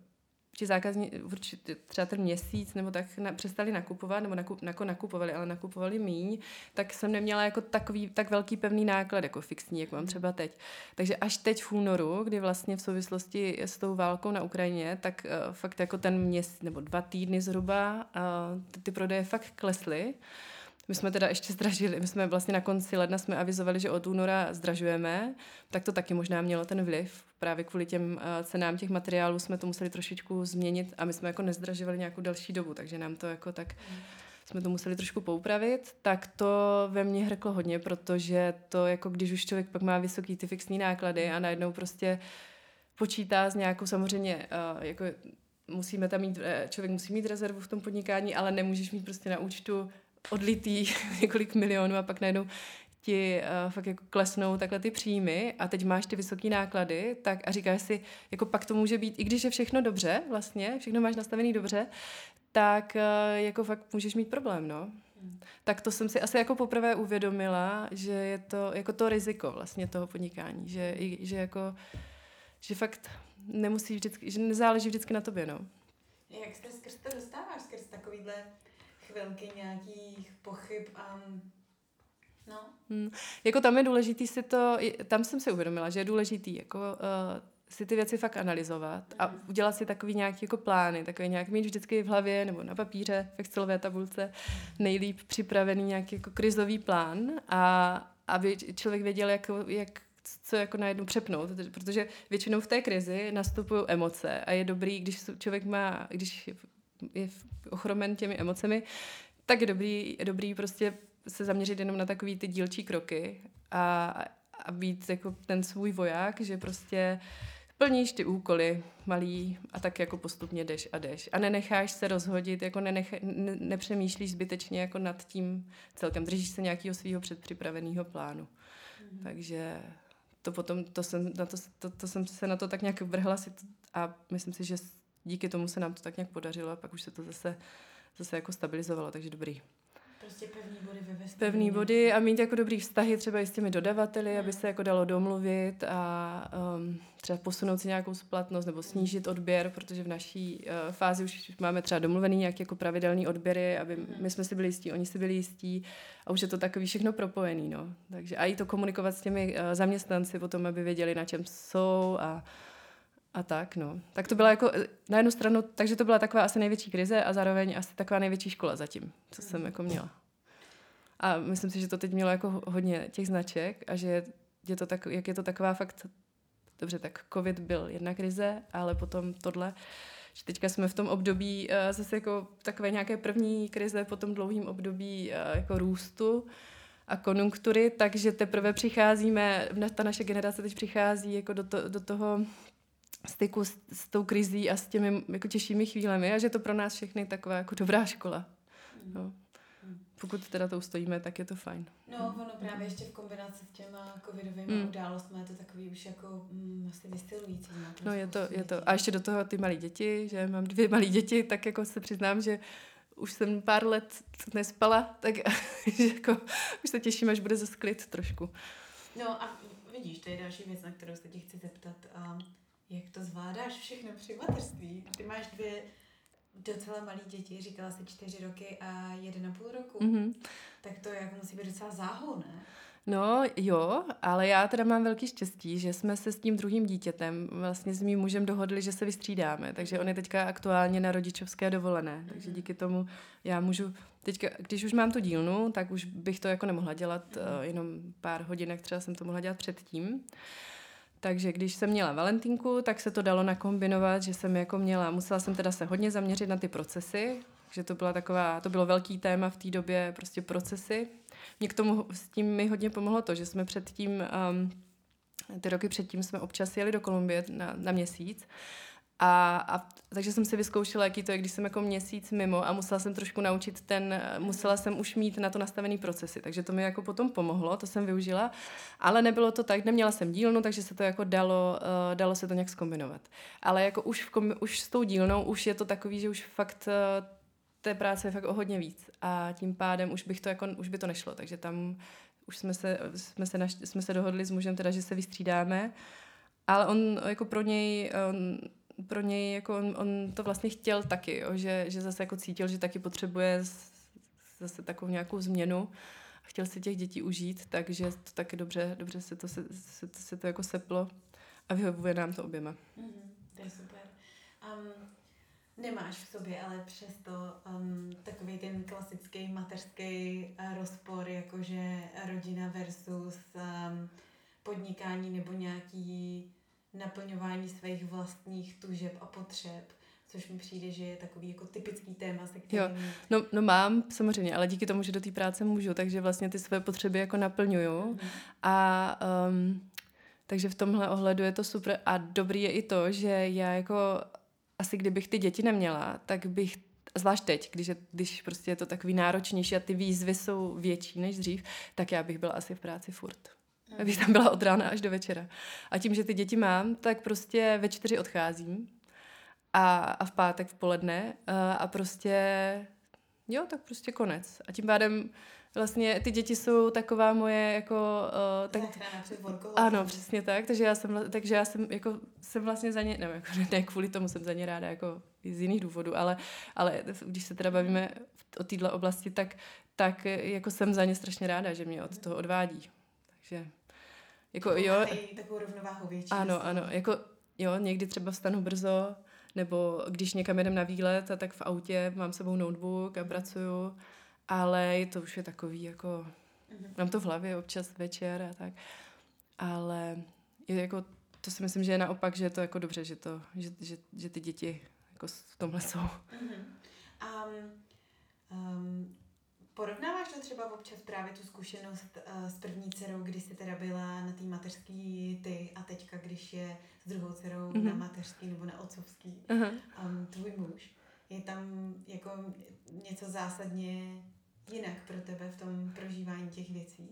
B: ti zákazníci určitě třeba ten měsíc nebo tak na, přestali nakupovat, nebo nakup, jako nakupovali, ale nakupovali míň, tak jsem neměla jako takový, tak velký pevný náklad jako fixní, jako mám mhm. třeba teď. Takže až teď v únoru, kdy vlastně v souvislosti s tou válkou na Ukrajině, tak uh, fakt jako ten měsíc nebo dva týdny zhruba uh, ty, ty prodeje fakt klesly. My jsme teda ještě zdražili, my jsme vlastně na konci ledna jsme avizovali, že od února zdražujeme, tak to taky možná mělo ten vliv. Právě kvůli těm uh, cenám těch materiálů jsme to museli trošičku změnit a my jsme jako nezdražovali nějakou další dobu, takže nám to jako tak jsme to museli trošku poupravit, tak to ve mně hrklo hodně, protože to jako když už člověk pak má vysoký ty fixní náklady a najednou prostě počítá s nějakou samozřejmě uh, jako musíme tam mít, eh, člověk musí mít rezervu v tom podnikání, ale nemůžeš mít prostě na účtu odlitý <laughs> několik milionů a pak najednou ti uh, fakt jako klesnou takhle ty příjmy a teď máš ty vysoké náklady, tak a říkáš si, jako pak to může být, i když je všechno dobře vlastně, všechno máš nastavený dobře, tak uh, jako fakt můžeš mít problém, no. Hmm. Tak to jsem si asi jako poprvé uvědomila, že je to jako to riziko vlastně toho podnikání, že, že jako, že fakt nemusí vždycky, že nezáleží vždycky na tobě, no.
A: Jak se skrz to dostáváš, skrz takovýhle chvilky nějakých pochyb a No.
B: Hmm. Jako tam je důležitý si to, tam jsem si uvědomila, že je důležitý jako uh, si ty věci fakt analyzovat a mhm. udělat si takový nějaký jako plány, takový nějak mít vždycky v hlavě nebo na papíře, v Excelové tabulce, nejlíp připravený nějaký jako krizový plán a aby člověk věděl, jak, jak co jako najednou přepnout, protože většinou v té krizi nastupují emoce a je dobrý, když člověk má, když je ochromen těmi emocemi, tak je dobrý, je dobrý prostě se zaměřit jenom na takový ty dílčí kroky a, a být jako ten svůj voják, že prostě plníš ty úkoly malý a tak jako postupně jdeš a jdeš. A nenecháš se rozhodit, jako nenech, ne, nepřemýšlíš zbytečně jako nad tím celkem. Držíš se nějakého svého předpřipraveného plánu. Mm. Takže to potom, to jsem, na to, to, to jsem se na to tak nějak vrhla si a myslím si, že díky tomu se nám to tak nějak podařilo a pak už se to zase, zase jako stabilizovalo, takže dobrý.
A: Prostě pevný body vesmíru.
B: Pevný body a mít jako dobrý vztahy třeba i s těmi dodavateli, mm. aby se jako dalo domluvit a um, třeba posunout si nějakou splatnost nebo snížit odběr, protože v naší uh, fázi už máme třeba domluvený nějaký jako pravidelný odběry, aby mm. my jsme si byli jistí, oni si byli jistí a už je to takový všechno propojený, no. Takže a i to komunikovat s těmi uh, zaměstnanci potom, aby věděli, na čem jsou a a tak, no. Tak to byla jako eh, na jednu stranu, takže to byla taková asi největší krize a zároveň asi taková největší škola zatím, co jsem jako měla. A myslím si, že to teď mělo jako hodně těch značek a že je to tak, jak je to taková fakt, dobře, tak covid byl jedna krize, ale potom tohle, že teďka jsme v tom období uh, zase jako takové nějaké první krize po tom dlouhým období uh, jako růstu a konjunktury, takže teprve přicházíme, ta naše generace teď přichází jako do, to, do toho styku s, s tou krizí a s těmi jako těžšími chvílemi a že to pro nás všechny taková jako dobrá škola. No. Pokud teda to ustojíme, tak je to fajn.
A: No, ono právě ještě v kombinaci s těma covidovými mm. událostmi je to takový už jako mm, asi vystylující.
B: No, je to, je to. A ještě do toho ty malé děti, že mám dvě malé děti, tak jako se přiznám, že už jsem pár let nespala, tak <laughs> že jako, už se těším, až bude zase klid trošku.
A: No a vidíš, to je další věc, na kterou se tě chci zeptat. Um, jak to zvládáš všechno při mateřství? Ty máš dvě docela malé děti, říkala jsi čtyři roky a jeden a půl roku. Mm-hmm. Tak to jako musí být docela záhul, ne?
B: No jo, ale já teda mám velký štěstí, že jsme se s tím druhým dítětem, vlastně s mým mužem dohodli, že se vystřídáme, takže on je teďka aktuálně na rodičovské dovolené, takže díky tomu já můžu, teďka, když už mám tu dílnu, tak už bych to jako nemohla dělat uh, jenom pár hodinek, třeba jsem to mohla dělat předtím. Takže když jsem měla Valentinku, tak se to dalo nakombinovat, že jsem jako měla, musela jsem teda se hodně zaměřit na ty procesy, že to byla taková, to bylo velký téma v té době, prostě procesy. Mě k tomu, s tím mi hodně pomohlo to, že jsme předtím, um, ty roky předtím jsme občas jeli do Kolumbie na, na měsíc a, a takže jsem si vyzkoušela, jaký to je, když jsem jako měsíc mimo a musela jsem trošku naučit ten, musela jsem už mít na to nastavený procesy, takže to mi jako potom pomohlo, to jsem využila, ale nebylo to tak, neměla jsem dílnu, takže se to jako dalo, uh, dalo se to nějak zkombinovat. Ale jako už, v kom, už s tou dílnou už je to takový, že už fakt uh, té práce je fakt o hodně víc. A tím pádem už bych to jako, už by to nešlo, takže tam už jsme se, jsme se, naš, jsme se dohodli s mužem teda, že se vystřídáme, ale on jako pro něj, on, pro něj jako on, on to vlastně chtěl taky, jo, že, že zase jako cítil, že taky potřebuje zase takovou nějakou změnu a chtěl si těch dětí užít, takže to taky dobře, dobře se to, se, se, se to jako seplo a vyhovuje nám to oběma.
A: Mm-hmm, to je super. Um, nemáš v sobě ale přesto um, takový ten klasický mateřský uh, rozpor, jakože rodina versus um, podnikání nebo nějaký naplňování svých vlastních tužeb a potřeb, což mi přijde, že je takový jako typický téma, se kterým...
B: Jo, no, no mám samozřejmě, ale díky tomu, že do té práce můžu, takže vlastně ty své potřeby jako naplňuju mm-hmm. a um, takže v tomhle ohledu je to super a dobrý je i to, že já jako asi kdybych ty děti neměla, tak bych zvlášť teď, když, je, když prostě je to takový náročnější a ty výzvy jsou větší než dřív, tak já bych byla asi v práci furt. Abych tam byla od rána až do večera. A tím, že ty děti mám, tak prostě ve čtyři odcházím a, a v pátek v poledne a, a prostě jo, tak prostě konec. A tím pádem vlastně ty děti jsou taková moje jako... Uh, tak, <laughs> ano, přesně tak, takže já jsem, takže já jsem jako, jsem vlastně za ně, ne, jako, <laughs> ne kvůli tomu jsem za ně ráda, jako z jiných důvodů, ale, ale když se teda bavíme o této oblasti, tak, tak jako jsem za ně strašně ráda, že mě od toho odvádí. Takže jako
A: jo. Takovou rovnováhu větší.
B: Ano, ano, jako jo, někdy třeba vstanu brzo, nebo když někam jedem na výlet, a tak v autě mám sebou notebook a pracuju, ale to už je takový jako, mm-hmm. mám to v hlavě občas večer a tak. ale je jako, to si myslím, že je naopak, že je to jako dobře, že, to, že, že, že ty děti jako v tomhle jsou. Mm-hmm.
A: Um, um, Porovnáváš to třeba občas právě tu zkušenost uh, s první dcerou, kdy jsi teda byla na té mateřský ty a teďka, když je s druhou dcerou mm-hmm. na mateřský nebo na otcovský uh-huh. um, tvůj muž. Je tam jako něco zásadně jinak pro tebe v tom prožívání těch věcí?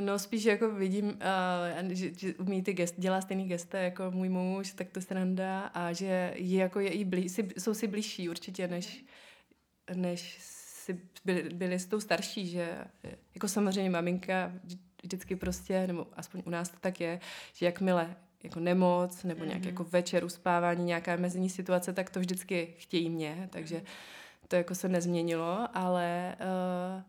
B: No spíš jako vidím, uh, že, že umí ty gest, dělá stejný gesta jako můj muž, tak to se randa a že je jako je i blí, si, jsou si blížší určitě, než, než si byli, byli s tou starší, že jako samozřejmě maminka vždycky prostě, nebo aspoň u nás to tak je, že jakmile jako nemoc nebo nějak mm-hmm. jako večer uspávání, nějaká mezní situace, tak to vždycky chtějí mě, takže to jako se nezměnilo, ale uh,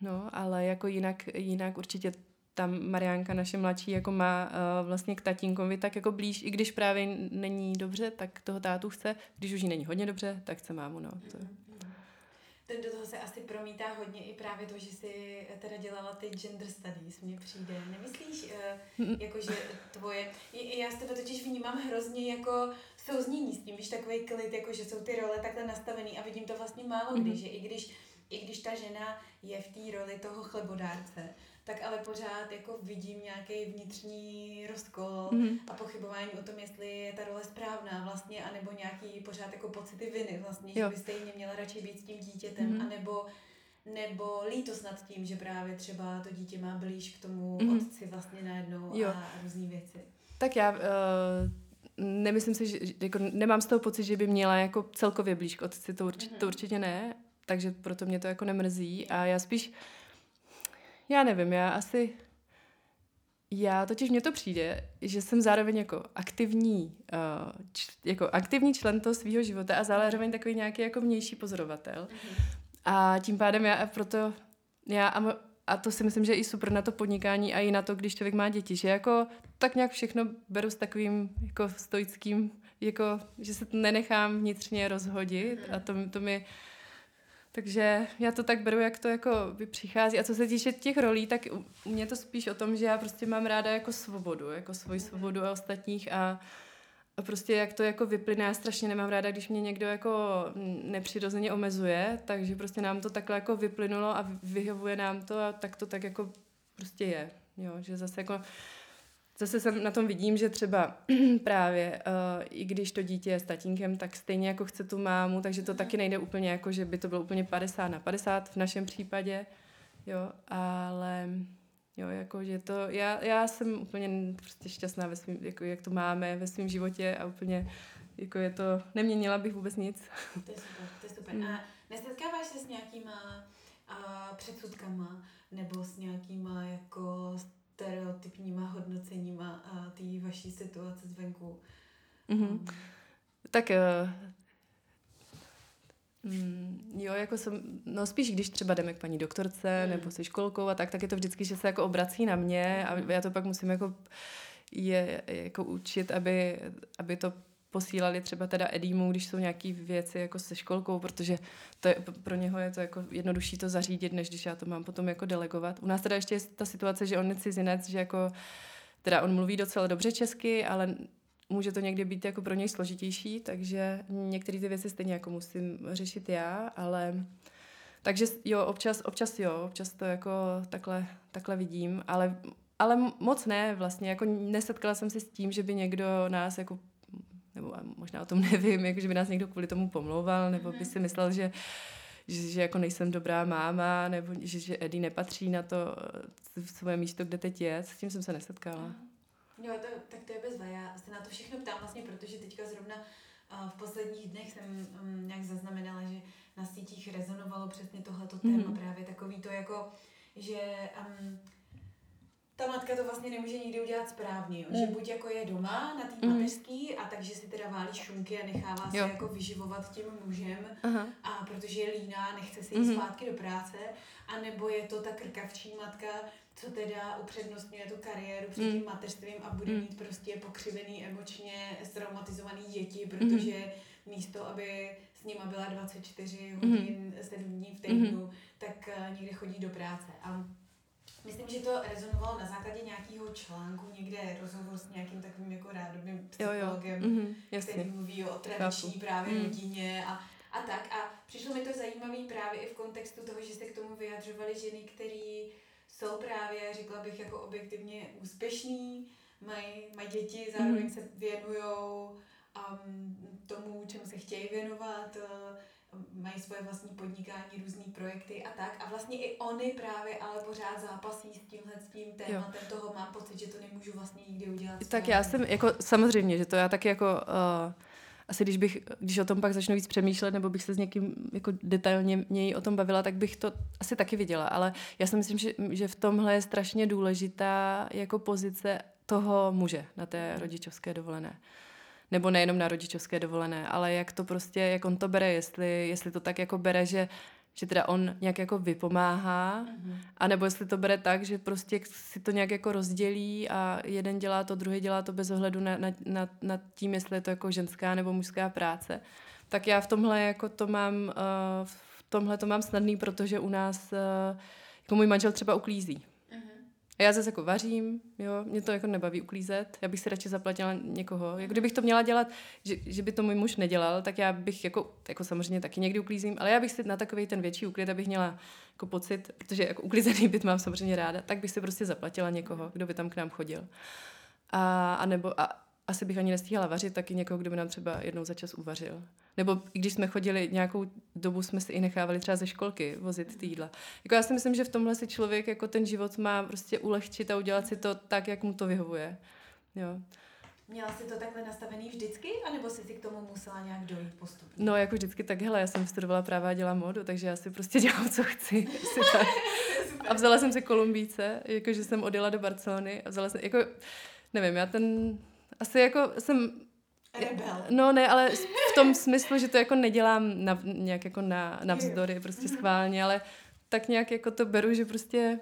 B: no, ale jako jinak, jinak určitě tam Mariánka, naše mladší, jako má uh, vlastně k tatínkovi tak jako blíž, i když právě není dobře, tak toho tátu chce, když už jí není hodně dobře, tak chce mámu, no. To,
A: ten do toho se asi promítá hodně i právě to, že jsi teda dělala ty gender studies, mně přijde. Nemyslíš, uh, jako že tvoje, já z tebe totiž vnímám hrozně jako souznění s tím, víš, takový klid, jako že jsou ty role takhle nastavený a vidím to vlastně málo kdy, mm-hmm. že i když, i když ta žena je v té roli toho chlebodárce, tak ale pořád jako vidím nějaký vnitřní rozkol mm-hmm. a pochybování o tom, jestli je ta role správná vlastně, anebo nějaký pořád jako pocity viny vlastně, jo. že by stejně měla radši být s tím dítětem, mm-hmm. anebo nebo lítost nad tím, že právě třeba to dítě má blíž k tomu mm-hmm. otci vlastně najednou jo. a různé věci.
B: Tak já uh, nemyslím si, že jako nemám z toho pocit, že by měla jako celkově blíž k otci, to, určitě, mm-hmm. to určitě ne, takže proto mě to jako nemrzí a já spíš já nevím, já asi... Já totiž mně to přijde, že jsem zároveň jako aktivní, uh, č, jako aktivní člen toho svého života a zároveň takový nějaký jako vnější pozorovatel. Mm-hmm. A tím pádem já proto, já a, a to si myslím, že je i super na to podnikání a i na to, když člověk má děti, že jako tak nějak všechno beru s takovým jako stoickým, jako, že se to nenechám vnitřně rozhodit a to, to mi takže já to tak beru, jak to jako přichází. A co se týče těch rolí, tak u mě to spíš o tom, že já prostě mám ráda jako svobodu, jako svoji svobodu a ostatních a, a prostě jak to jako vyplyne, já strašně nemám ráda, když mě někdo jako nepřirozeně omezuje, takže prostě nám to takhle jako vyplynulo a vyhovuje nám to a tak to tak jako prostě je. Jo, že zase jako Zase jsem na tom vidím, že třeba <clears throat> právě, uh, i když to dítě je s tatínkem, tak stejně jako chce tu mámu, takže to taky nejde úplně jako, že by to bylo úplně 50 na 50 v našem případě, jo, ale jo, jako, že to, já, já jsem úplně prostě šťastná ve svým, jako, jak to máme ve svém životě a úplně, jako je to, neměnila bych vůbec nic.
A: To je super, to je super. Mm. A nesetkáváš se s nějakýma a, předsudkama nebo s nějakýma jako stereotypníma hodnoceníma a té vaší situace zvenku.
B: Mm-hmm. Um. Tak Mm, jo, jako jsem, no spíš když třeba jdeme k paní doktorce mm. nebo se školkou a tak, tak je to vždycky, že se jako obrací na mě a mhm. já to pak musím jako je jako učit, aby, aby to posílali třeba teda Edímu, když jsou nějaké věci jako se školkou, protože to je, pro něho je to jako jednodušší to zařídit, než když já to mám potom jako delegovat. U nás teda ještě je ta situace, že on je cizinec, že jako teda on mluví docela dobře česky, ale může to někdy být jako pro něj složitější, takže některé ty věci stejně jako musím řešit já, ale takže jo, občas, občas jo, občas to jako takhle, takhle vidím, ale, ale moc ne vlastně, jako nesetkala jsem se s tím, že by někdo nás jako nebo možná o tom <laughs> nevím, jako že by nás někdo kvůli tomu pomlouval, nebo by si myslel, že, že, že jako nejsem dobrá máma, nebo že, že Eddie nepatří na to svoje místo, kde teď je. S tím jsem se nesetkala.
A: Jo, to, tak to je bezva. Já se na to všechno ptám vlastně, protože teďka zrovna uh, v posledních dnech jsem um, nějak zaznamenala, že na sítích rezonovalo přesně tohleto téma, mm-hmm. právě takový to jako, že um, ta matka to vlastně nemůže nikdy udělat správně, jo? Mm. že buď jako je doma na té mm. mateřský a takže si teda válí šunky a nechává se jako vyživovat tím mužem Aha. a protože je líná, nechce se jít mm. zpátky do práce, a nebo je to ta krkavčí matka, co teda upřednostňuje tu kariéru před tím mm. mateřstvím a bude mm. mít prostě pokřivený emočně traumatizovaný děti, protože mm. místo, aby s nima byla 24 hodin, mm. 7 dní v týdnu, mm. tak uh, někde chodí do práce. A Myslím, že to rezonovalo na základě nějakého článku, někde rozhovor s nějakým takovým jako rádomým psychologem, jo, jo. Mm-hmm, který mluví o tradiční Chápu. právě mm. rodině a, a tak. A přišlo mi to zajímavé právě i v kontextu toho, že se k tomu vyjadřovaly ženy, které jsou právě, řekla bych, jako objektivně úspěšný, mají maj děti, zároveň mm. se věnují um, tomu, čemu se chtějí věnovat, uh, mají svoje vlastní podnikání, různé projekty a tak. A vlastně i oni právě ale pořád zápasí s tímhle s tím tématem jo. toho, mám pocit, že to nemůžu vlastně nikdy udělat.
B: Tak já jsem, jako samozřejmě, že to já taky jako uh, asi když bych, když o tom pak začnu víc přemýšlet, nebo bych se s někým jako detailně něj o tom bavila, tak bych to asi taky viděla. Ale já si myslím, že, že v tomhle je strašně důležitá jako pozice toho muže na té mhm. rodičovské dovolené. Nebo nejenom na rodičovské dovolené, ale jak to prostě, jak on to bere, jestli, jestli to tak jako bere, že že teda on nějak jako vypomáhá, mm-hmm. anebo jestli to bere tak, že prostě si to nějak jako rozdělí a jeden dělá to, druhý dělá to bez ohledu na, na, na, na tím, jestli je to jako ženská nebo mužská práce. Tak já v tomhle jako to mám, uh, v tomhle to mám snadný, protože u nás uh, jako můj manžel třeba uklízí. A já zase jako vařím, jo, mě to jako nebaví uklízet, já bych si radši zaplatila někoho. Jak kdybych to měla dělat, že, že by to můj muž nedělal, tak já bych jako, jako samozřejmě taky někdy uklízím, ale já bych si na takový ten větší úklid, abych měla jako pocit, protože jako uklízený byt mám samozřejmě ráda, tak bych si prostě zaplatila někoho, kdo by tam k nám chodil. A, a nebo, a, asi bych ani nestíhala vařit, taky někoho, kdo by nám třeba jednou za čas uvařil. Nebo i když jsme chodili nějakou dobu, jsme si i nechávali třeba ze školky vozit ty jídla. Jako já si myslím, že v tomhle si člověk jako ten život má prostě ulehčit a udělat si to tak, jak mu to vyhovuje. Jo.
A: Měla jsi to takhle nastavený vždycky, anebo jsi si k tomu musela nějak dojít postupně?
B: No, jako vždycky tak, hele, já jsem studovala práva a dělám modu, takže já si prostě <laughs> dělám, co chci. <laughs> a vzala jsem si Kolumbíce, jakože jsem odjela do Barcelony a vzala jsem, jako, nevím, já ten asi jako jsem...
A: Rebel.
B: No ne, ale v tom smyslu, že to jako nedělám na, nějak jako na, na vzdory, prostě mhm. schválně, ale tak nějak jako to beru, že prostě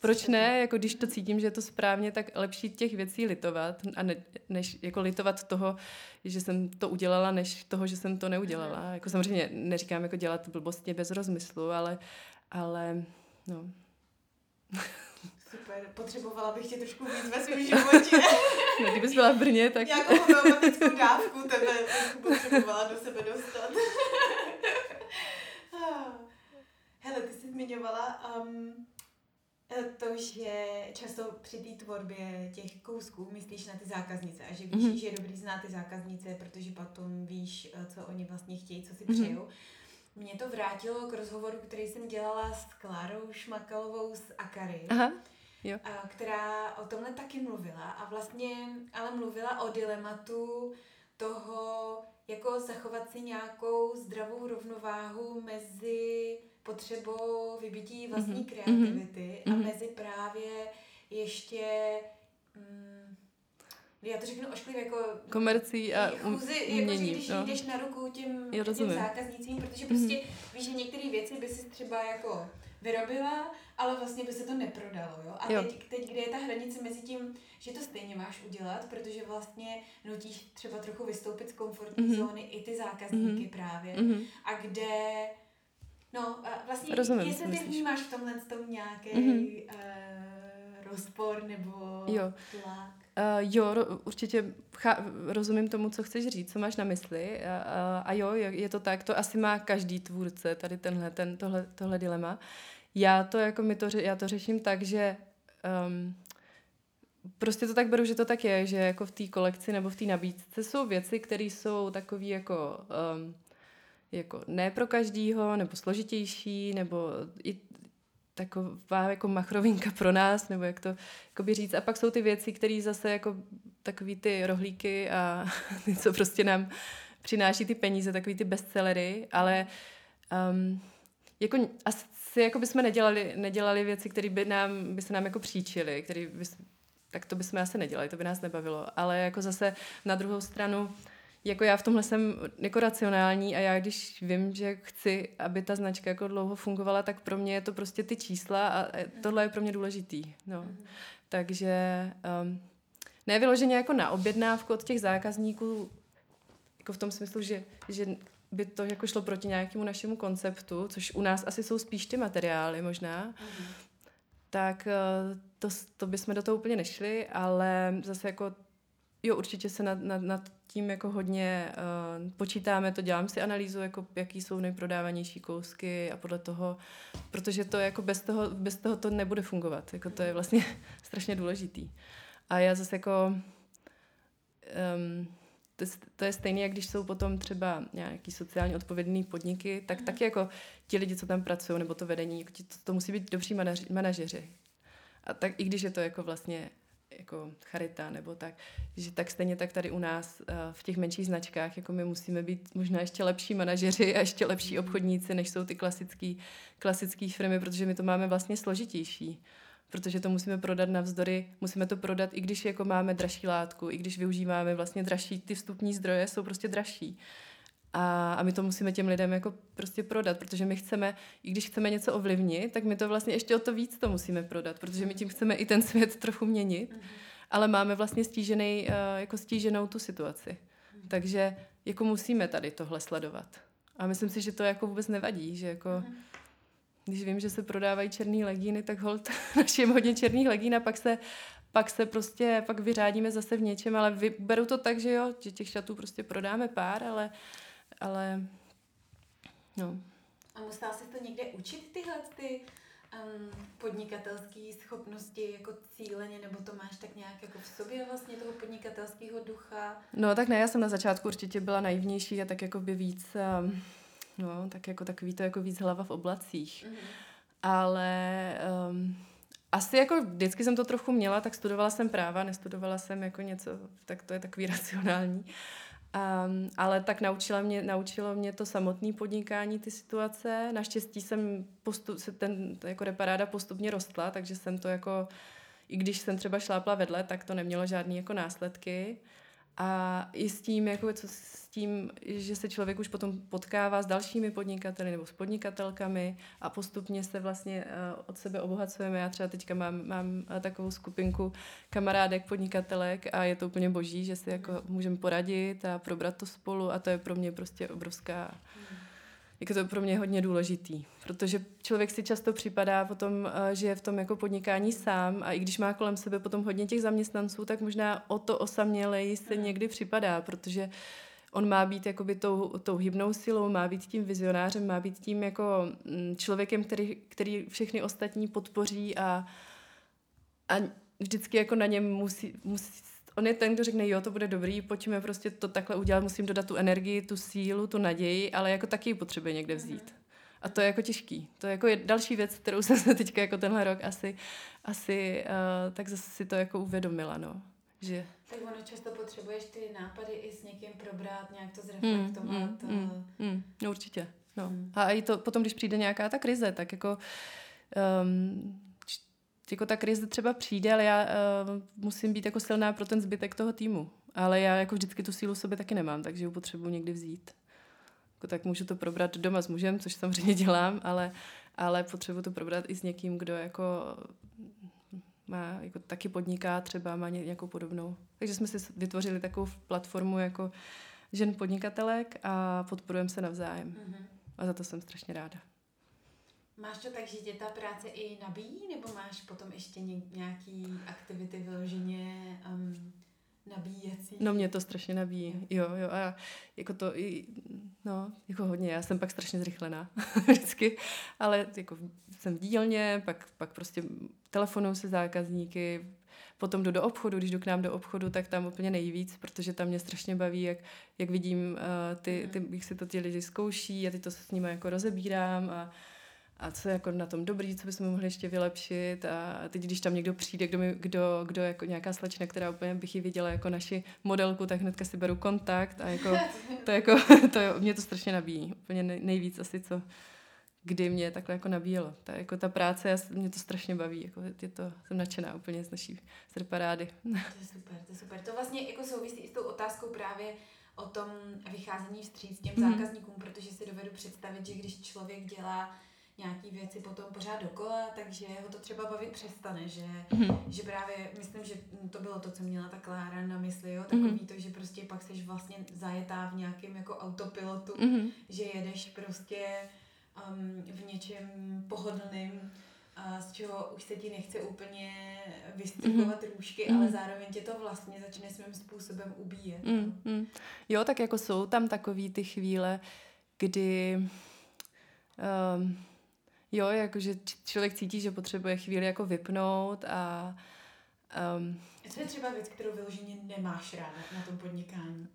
B: proč ne, jako když to cítím, že je to správně, tak lepší těch věcí litovat, a ne, než jako litovat toho, že jsem to udělala, než toho, že jsem to neudělala. Mhm. Jako samozřejmě neříkám jako dělat blbosti bez rozmyslu, ale, ale no. <laughs>
A: Super, potřebovala bych tě trošku víc ve svém životě.
B: no, kdybys byla v Brně, tak...
A: Nějakou homeopatickou dávku tebe potřebovala do sebe dostat. <laughs> Hele, ty jsi zmiňovala um, to, že často při té tvorbě těch kousků myslíš na ty zákaznice a že víš, mm-hmm. že je dobrý znát ty zákaznice, protože potom víš, eh, co oni vlastně chtějí, co si mm-hmm. přejou. Mě to vrátilo k rozhovoru, který jsem dělala s Klárou Šmakalovou z Akary. Aha jo. A, která o tomhle taky mluvila a vlastně ale mluvila o dilematu toho, jako zachovat si nějakou zdravou rovnováhu mezi potřebou vybití vlastní mm-hmm. kreativity mm-hmm. a mezi právě ještě mm, já to řeknu ošklivě jako
B: komercí a
A: chůzi, jako, že když no. jdeš na ruku těm, těm zákaznicím, protože prostě mm-hmm. víš, že některé věci by si třeba jako vyrobila, ale vlastně by se to neprodalo. Jo? A jo. Teď, teď, kde je ta hranice mezi tím, že to stejně máš udělat, protože vlastně nutíš třeba trochu vystoupit z komfortní mm-hmm. zóny i ty zákazníky mm-hmm. právě. Mm-hmm. A kde, no vlastně, Rozumím, jestli ty vnímáš v tomhle tom nějaký mm-hmm. uh, rozpor nebo
B: jo.
A: tlak.
B: Uh, jo, určitě chá, rozumím tomu, co chceš říct, co máš na mysli. Uh, a jo, je, je to tak, to asi má každý tvůrce, tady tenhle, ten, tohle, tohle dilema. Já to jako mi to, já to řeším tak, že um, prostě to tak beru, že to tak je, že jako v té kolekci nebo v té nabídce jsou věci, které jsou takový jako, um, jako ne pro každýho, nebo složitější, nebo i taková jako machrovinka pro nás, nebo jak to by říct. A pak jsou ty věci, které zase jako takový ty rohlíky a <laughs> ty, co prostě nám přináší ty peníze, takový ty bestsellery, ale um, jako asi jako bychom nedělali, nedělali věci, které by, nám, by se nám jako příčily, který by, tak to bychom asi nedělali, to by nás nebavilo. Ale jako zase na druhou stranu, jako já v tomhle jsem jako racionální a já když vím, že chci, aby ta značka jako dlouho fungovala, tak pro mě je to prostě ty čísla a tohle je pro mě důležitý. No. Mm. Takže um, ne vyloženě jako na objednávku od těch zákazníků, jako v tom smyslu, že, že by to jako šlo proti nějakému našemu konceptu, což u nás asi jsou spíš ty materiály možná. Mm. tak eh, to, to bychom do toho úplně nešli, ale zase jako jo, určitě se nad, nad, nad tím jako hodně uh, počítáme, to dělám si analýzu, jako jaký jsou nejprodávanější kousky a podle toho, protože to jako bez toho, bez toho to nebude fungovat, jako to je vlastně <laughs> strašně důležitý. A já zase jako um, to, to je stejné, jak když jsou potom třeba nějaký sociálně odpovědný podniky, tak mm. taky jako ti lidi, co tam pracují, nebo to vedení, jako to, to musí být dobří manažeři. A tak i když je to jako vlastně jako charita nebo tak, že tak stejně tak tady u nás uh, v těch menších značkách, jako my musíme být možná ještě lepší manažeři a ještě lepší obchodníci, než jsou ty klasický, klasický firmy, protože my to máme vlastně složitější protože to musíme prodat navzdory, musíme to prodat, i když jako máme dražší látku, i když využíváme vlastně dražší, ty vstupní zdroje jsou prostě dražší. A, a my to musíme těm lidem jako prostě prodat, protože my chceme, i když chceme něco ovlivnit, tak my to vlastně ještě o to víc to musíme prodat, protože my tím chceme i ten svět trochu měnit, mm-hmm. ale máme vlastně stížený, uh, jako stíženou tu situaci. Mm-hmm. Takže jako musíme tady tohle sledovat. A myslím si, že to jako vůbec nevadí, že jako mm-hmm když vím, že se prodávají černý legíny, tak hold <laughs> naším hodně černých legín a pak se, pak se prostě, pak vyřádíme zase v něčem, ale beru to tak, že jo, že těch šatů prostě prodáme pár, ale, ale no.
A: A musela jsi to někde učit tyhle ty um, podnikatelské schopnosti jako cíleně, nebo to máš tak nějak jako v sobě vlastně toho podnikatelského ducha?
B: No tak ne, já jsem na začátku určitě byla naivnější a tak jako by víc um, No, tak jako takový to jako víc hlava v oblacích. Mm-hmm. Ale um, asi jako vždycky jsem to trochu měla, tak studovala jsem práva, nestudovala jsem jako něco, tak to je takový <laughs> racionální. Um, ale tak naučila mě, naučilo mě to samotné podnikání, ty situace. Naštěstí jsem postup, se ten jako reparáda postupně rostla, takže jsem to jako, i když jsem třeba šlápla vedle, tak to nemělo žádný jako následky. A i s tím, jako co s tím, že se člověk už potom potkává s dalšími podnikateli nebo s podnikatelkami a postupně se vlastně uh, od sebe obohacujeme. Já třeba teďka mám, mám uh, takovou skupinku kamarádek, podnikatelek a je to úplně boží, že si jako můžeme poradit a probrat to spolu a to je pro mě prostě obrovská hmm jako to pro mě hodně důležitý, protože člověk si často připadá potom, eh, že je v tom jako podnikání sám a i když má kolem sebe potom hodně těch zaměstnanců, tak možná o to osamělej se někdy připadá, protože on má být jakoby tou, tou hybnou silou, má být tím vizionářem, má být tím jako mm, člověkem, který, který všechny ostatní podpoří a, a vždycky jako na něm musí, musí on je ten, kdo řekne, jo, to bude dobrý, pojďme prostě to takhle udělat, musím dodat tu energii, tu sílu, tu naději, ale jako taky ji potřebuje někde vzít. A to je jako těžký. To je jako je další věc, kterou <laughs> jsem se teďka jako tenhle rok asi, asi uh, tak zase si to jako uvědomila, no. Že...
A: Tak ono často potřebuješ ty nápady i s někým probrat, nějak to zreflektovat. Mm, mm,
B: mm, mm, no určitě, no. Mm. A i to potom, když přijde nějaká ta krize, tak jako um, jako ta krize třeba přijde, ale já uh, musím být jako silná pro ten zbytek toho týmu. Ale já jako vždycky tu sílu sobě taky nemám, takže ji potřebuji někdy vzít. Jako tak můžu to probrat doma s mužem, což samozřejmě <laughs> dělám, ale, ale potřebuji to probrat i s někým, kdo jako má, jako taky podniká třeba, má nějakou podobnou. Takže jsme si vytvořili takovou platformu jako žen podnikatelek a podporujeme se navzájem. Mm-hmm. A za to jsem strašně ráda.
A: Máš to tak, že tě ta práce i nabíjí, nebo máš potom ještě nějaký aktivity vyloženě um, nabíjecí?
B: No mě to strašně nabíjí, jo, jo, a jako to i, no, jako hodně, já jsem pak strašně zrychlená <laughs> vždycky, ale jako jsem v dílně, pak, pak prostě telefonuju se zákazníky, potom jdu do obchodu, když jdu k nám do obchodu, tak tam úplně nejvíc, protože tam mě strašně baví, jak, jak vidím uh, ty, ty, jak si to ti lidi zkouší a ty to s nimi jako rozebírám a a co je jako na tom dobrý, co bychom mohli ještě vylepšit a teď, když tam někdo přijde, kdo, mi, kdo, kdo jako nějaká slečna, která úplně bych ji viděla jako naši modelku, tak hnedka si beru kontakt a jako, <laughs> to jako, to je, mě to strašně nabíjí, úplně nejvíc asi, co, kdy mě takhle jako nabíjelo. Ta, jako ta práce, mě to strašně baví, jako je to, jsem nadšená úplně z naší z reparády.
A: To je super, to je super. To vlastně jako souvisí i s tou otázkou právě o tom vycházení vstříc těm mm-hmm. zákazníkům, protože si dovedu představit, že když člověk dělá nějaký věci potom pořád dokola, takže ho to třeba bavit přestane, že, mm-hmm. že právě, myslím, že to bylo to, co měla ta Klára na mysli, jo, takový mm-hmm. to, že prostě pak jsi vlastně zajetá v nějakém jako autopilotu, mm-hmm. že jedeš prostě um, v něčem pohodlným a z čeho už se ti nechce úplně vystřihovat mm-hmm. růžky, mm-hmm. ale zároveň tě to vlastně začne svým způsobem ubíjet.
B: Mm-hmm. Jo, tak jako jsou tam takový ty chvíle, kdy um, jo, jakože člověk cítí, že potřebuje chvíli jako vypnout a
A: um, co je třeba věc, kterou vyloženě nemáš ráda na tom podnikání?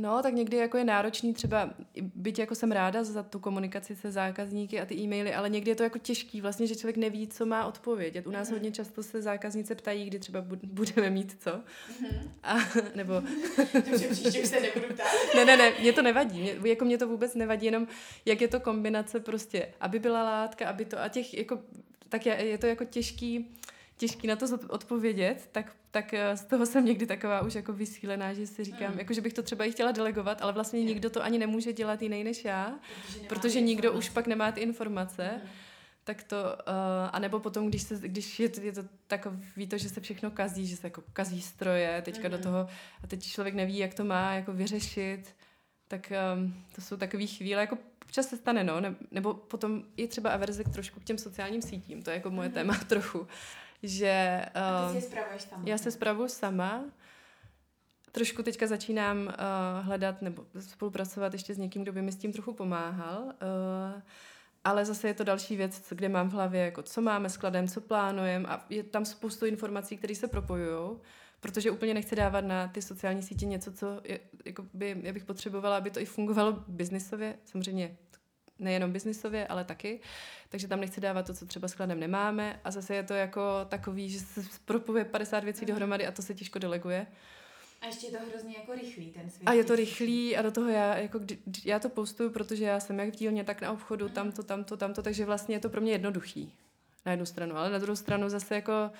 B: No, tak někdy jako je náročný třeba, byť jako jsem ráda za tu komunikaci se zákazníky a ty e-maily, ale někdy je to jako těžký vlastně, že člověk neví, co má odpovědět. U nás mm-hmm. hodně často se zákaznice ptají, kdy třeba budeme mít co. Mm-hmm. A, nebo... <laughs>
A: Takže příště už se nebudu ptát. <laughs>
B: ne, ne, ne, mě to nevadí. Mě, jako mě to vůbec nevadí, jenom jak je to kombinace prostě, aby byla látka, aby to, a těch jako, tak je, je to jako těžký, těžký na to odpovědět, tak, tak eh, z toho jsem někdy taková už jako vysílená, že si říkám, mm. jako že bych to třeba i chtěla delegovat, ale vlastně nikdo to ani nemůže dělat jiný než já, protože, protože nikdo už pak nemá ty informace. Mm. Tak to, uh, a nebo potom, když, se, když je, to, je to takový to, že se všechno kazí, že se jako kazí stroje, teďka mm. do toho, a teď člověk neví, jak to má jako vyřešit, tak um, to jsou takové chvíle, jako občas se stane, no, ne, nebo potom je třeba averze k trošku k těm sociálním sítím, to je jako moje mm. téma trochu že...
A: Uh, A ty si eh, sama.
B: Já se spravuju sama. Trošku teďka začínám uh, hledat nebo spolupracovat ještě s někým, kdo by mi s tím trochu pomáhal. Uh, ale zase je to další věc, kde mám v hlavě, jako co máme skladem, co plánujeme a je tam spoustu informací, které se propojují, protože úplně nechci dávat na ty sociální sítě něco, co je, jako by, já bych potřebovala, aby to i fungovalo biznisově, samozřejmě nejenom biznisově, ale taky. Takže tam nechci dávat to, co třeba skladem nemáme. A zase je to jako takový, že se propuje 50 věcí mm. dohromady a to se těžko deleguje.
A: A ještě je to hrozně jako rychlý ten svět.
B: A je to rychlý a do toho já, jako kdy, já to postuju, protože já jsem jak v dílně, tak na obchodu, mm. tamto, tamto, tamto, takže vlastně je to pro mě jednoduchý na jednu stranu, ale na druhou stranu zase jako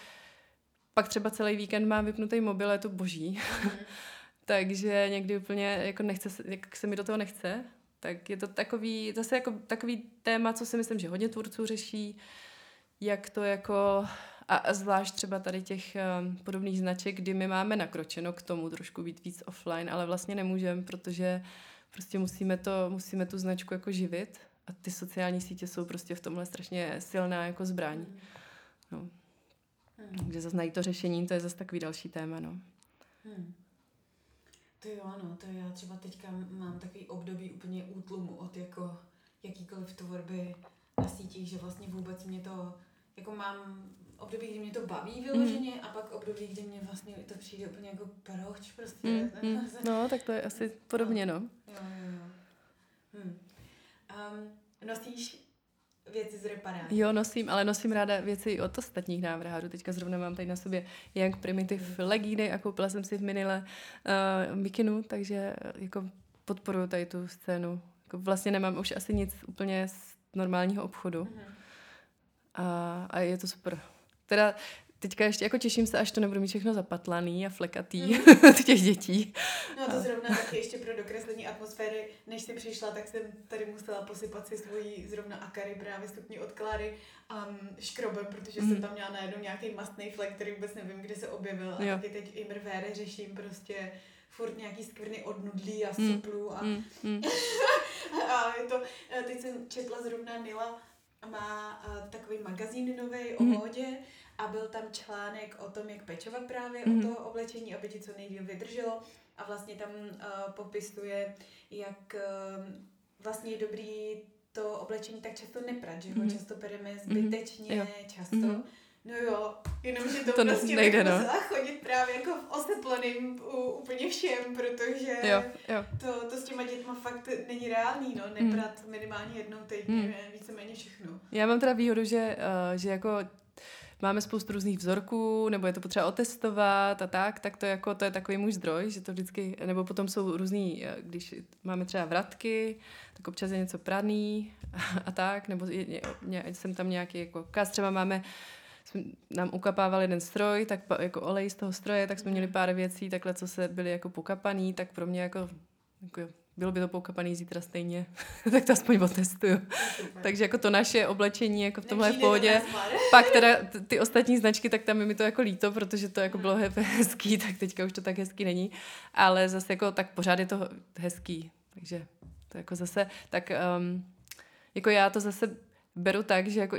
B: pak třeba celý víkend mám vypnutý mobil, je to boží. Mm. <laughs> takže někdy úplně jako nechce, jak se mi do toho nechce, tak je to takový, zase jako takový téma, co si myslím, že hodně tvůrců řeší, jak to jako, a, a zvlášť třeba tady těch um, podobných značek, kdy my máme nakročeno k tomu trošku být víc offline, ale vlastně nemůžeme, protože prostě musíme, to, musíme tu značku jako živit a ty sociální sítě jsou prostě v tomhle strašně silná jako zbraň. No. Hmm. Takže zase najít to řešení, to je zase takový další téma, no. Hmm.
A: To jo, ano, to já třeba teďka mám takový období úplně útlumu od jako jakýkoliv tvorby na sítích, že vlastně vůbec mě to, jako mám období, kdy mě to baví vyloženě mm. a pak období, kdy mě vlastně to přijde úplně jako proč prostě.
B: Mm. <laughs> Mm. No, tak to je asi podobně, no.
A: Jo, jo, jo. Hmm. Um, nosíš věci z reparátu.
B: Jo, nosím, ale nosím ráda věci od ostatních návrhárů. Teďka zrovna mám tady na sobě Young Primitive mm. legíny a koupila jsem si v Minile uh, mikinu, takže eh, jako podporuju tady tu scénu. Jako vlastně nemám už asi nic úplně z normálního obchodu. Mm. A, a je to super. Teda teďka ještě jako těším se, až to nebudu mít všechno zapatlaný a flekatý mm. <laughs> těch dětí.
A: No to zrovna taky ještě pro dokreslení atmosféry, než jsi přišla, tak jsem tady musela posypat si svoji zrovna akary právě stupní od Klary um, škrobem, protože mm. jsem tam měla najednou nějaký mastný flek, který vůbec nevím, kde se objevil. A jo. taky teď i mrvére řeším prostě furt nějaký skvrny od nudlí a mm. soplů a, mm. Mm. <laughs> a je to, eh, teď jsem četla zrovna Nila má uh, takový magazín nový o mm. A byl tam článek o tom, jak pečovat právě mm. o mhm. to oblečení, aby ti co nejdíl vydrželo a vlastně tam uh, popisuje, jak uh, vlastně je dobrý to oblečení tak často neprat, že ho mm. často pereme mhm. zbytečně, mm. často. Mm. No jo, jenomže to, to prostě nejde, no. chodit právě jako v osepleným úplně všem, protože
B: jo, jo.
A: To, to s těma dětma fakt není reálný, no, neprat mm. minimálně jednou týdně, mm. víceméně všechno.
B: Já mám teda výhodu, že, uh, že jako máme spoustu různých vzorků, nebo je to potřeba otestovat a tak, tak to, jako, to je takový můj zdroj, že to vždycky, nebo potom jsou různý, eh, když máme třeba vratky, tak občas je něco praný a, <laughs> a tak, nebo je, je, jsem tam nějaký jako kaz, třeba máme jsme nám ukapával jeden stroj, tak jako olej z toho stroje, tak jsme měli pár věcí, takhle, co se byly jako pokapaný, tak pro mě jako, jako bylo by to poukapaný zítra stejně, <laughs> tak to aspoň otestuju. Takže jako to naše oblečení jako v tomhle pohodě. Pak teda ty ostatní značky, tak tam je mi to jako líto, protože to jako bylo <laughs> hezký, tak teďka už to tak hezký není. Ale zase jako tak pořád je to hezký. Takže to jako zase, tak um, jako já to zase beru tak, že jako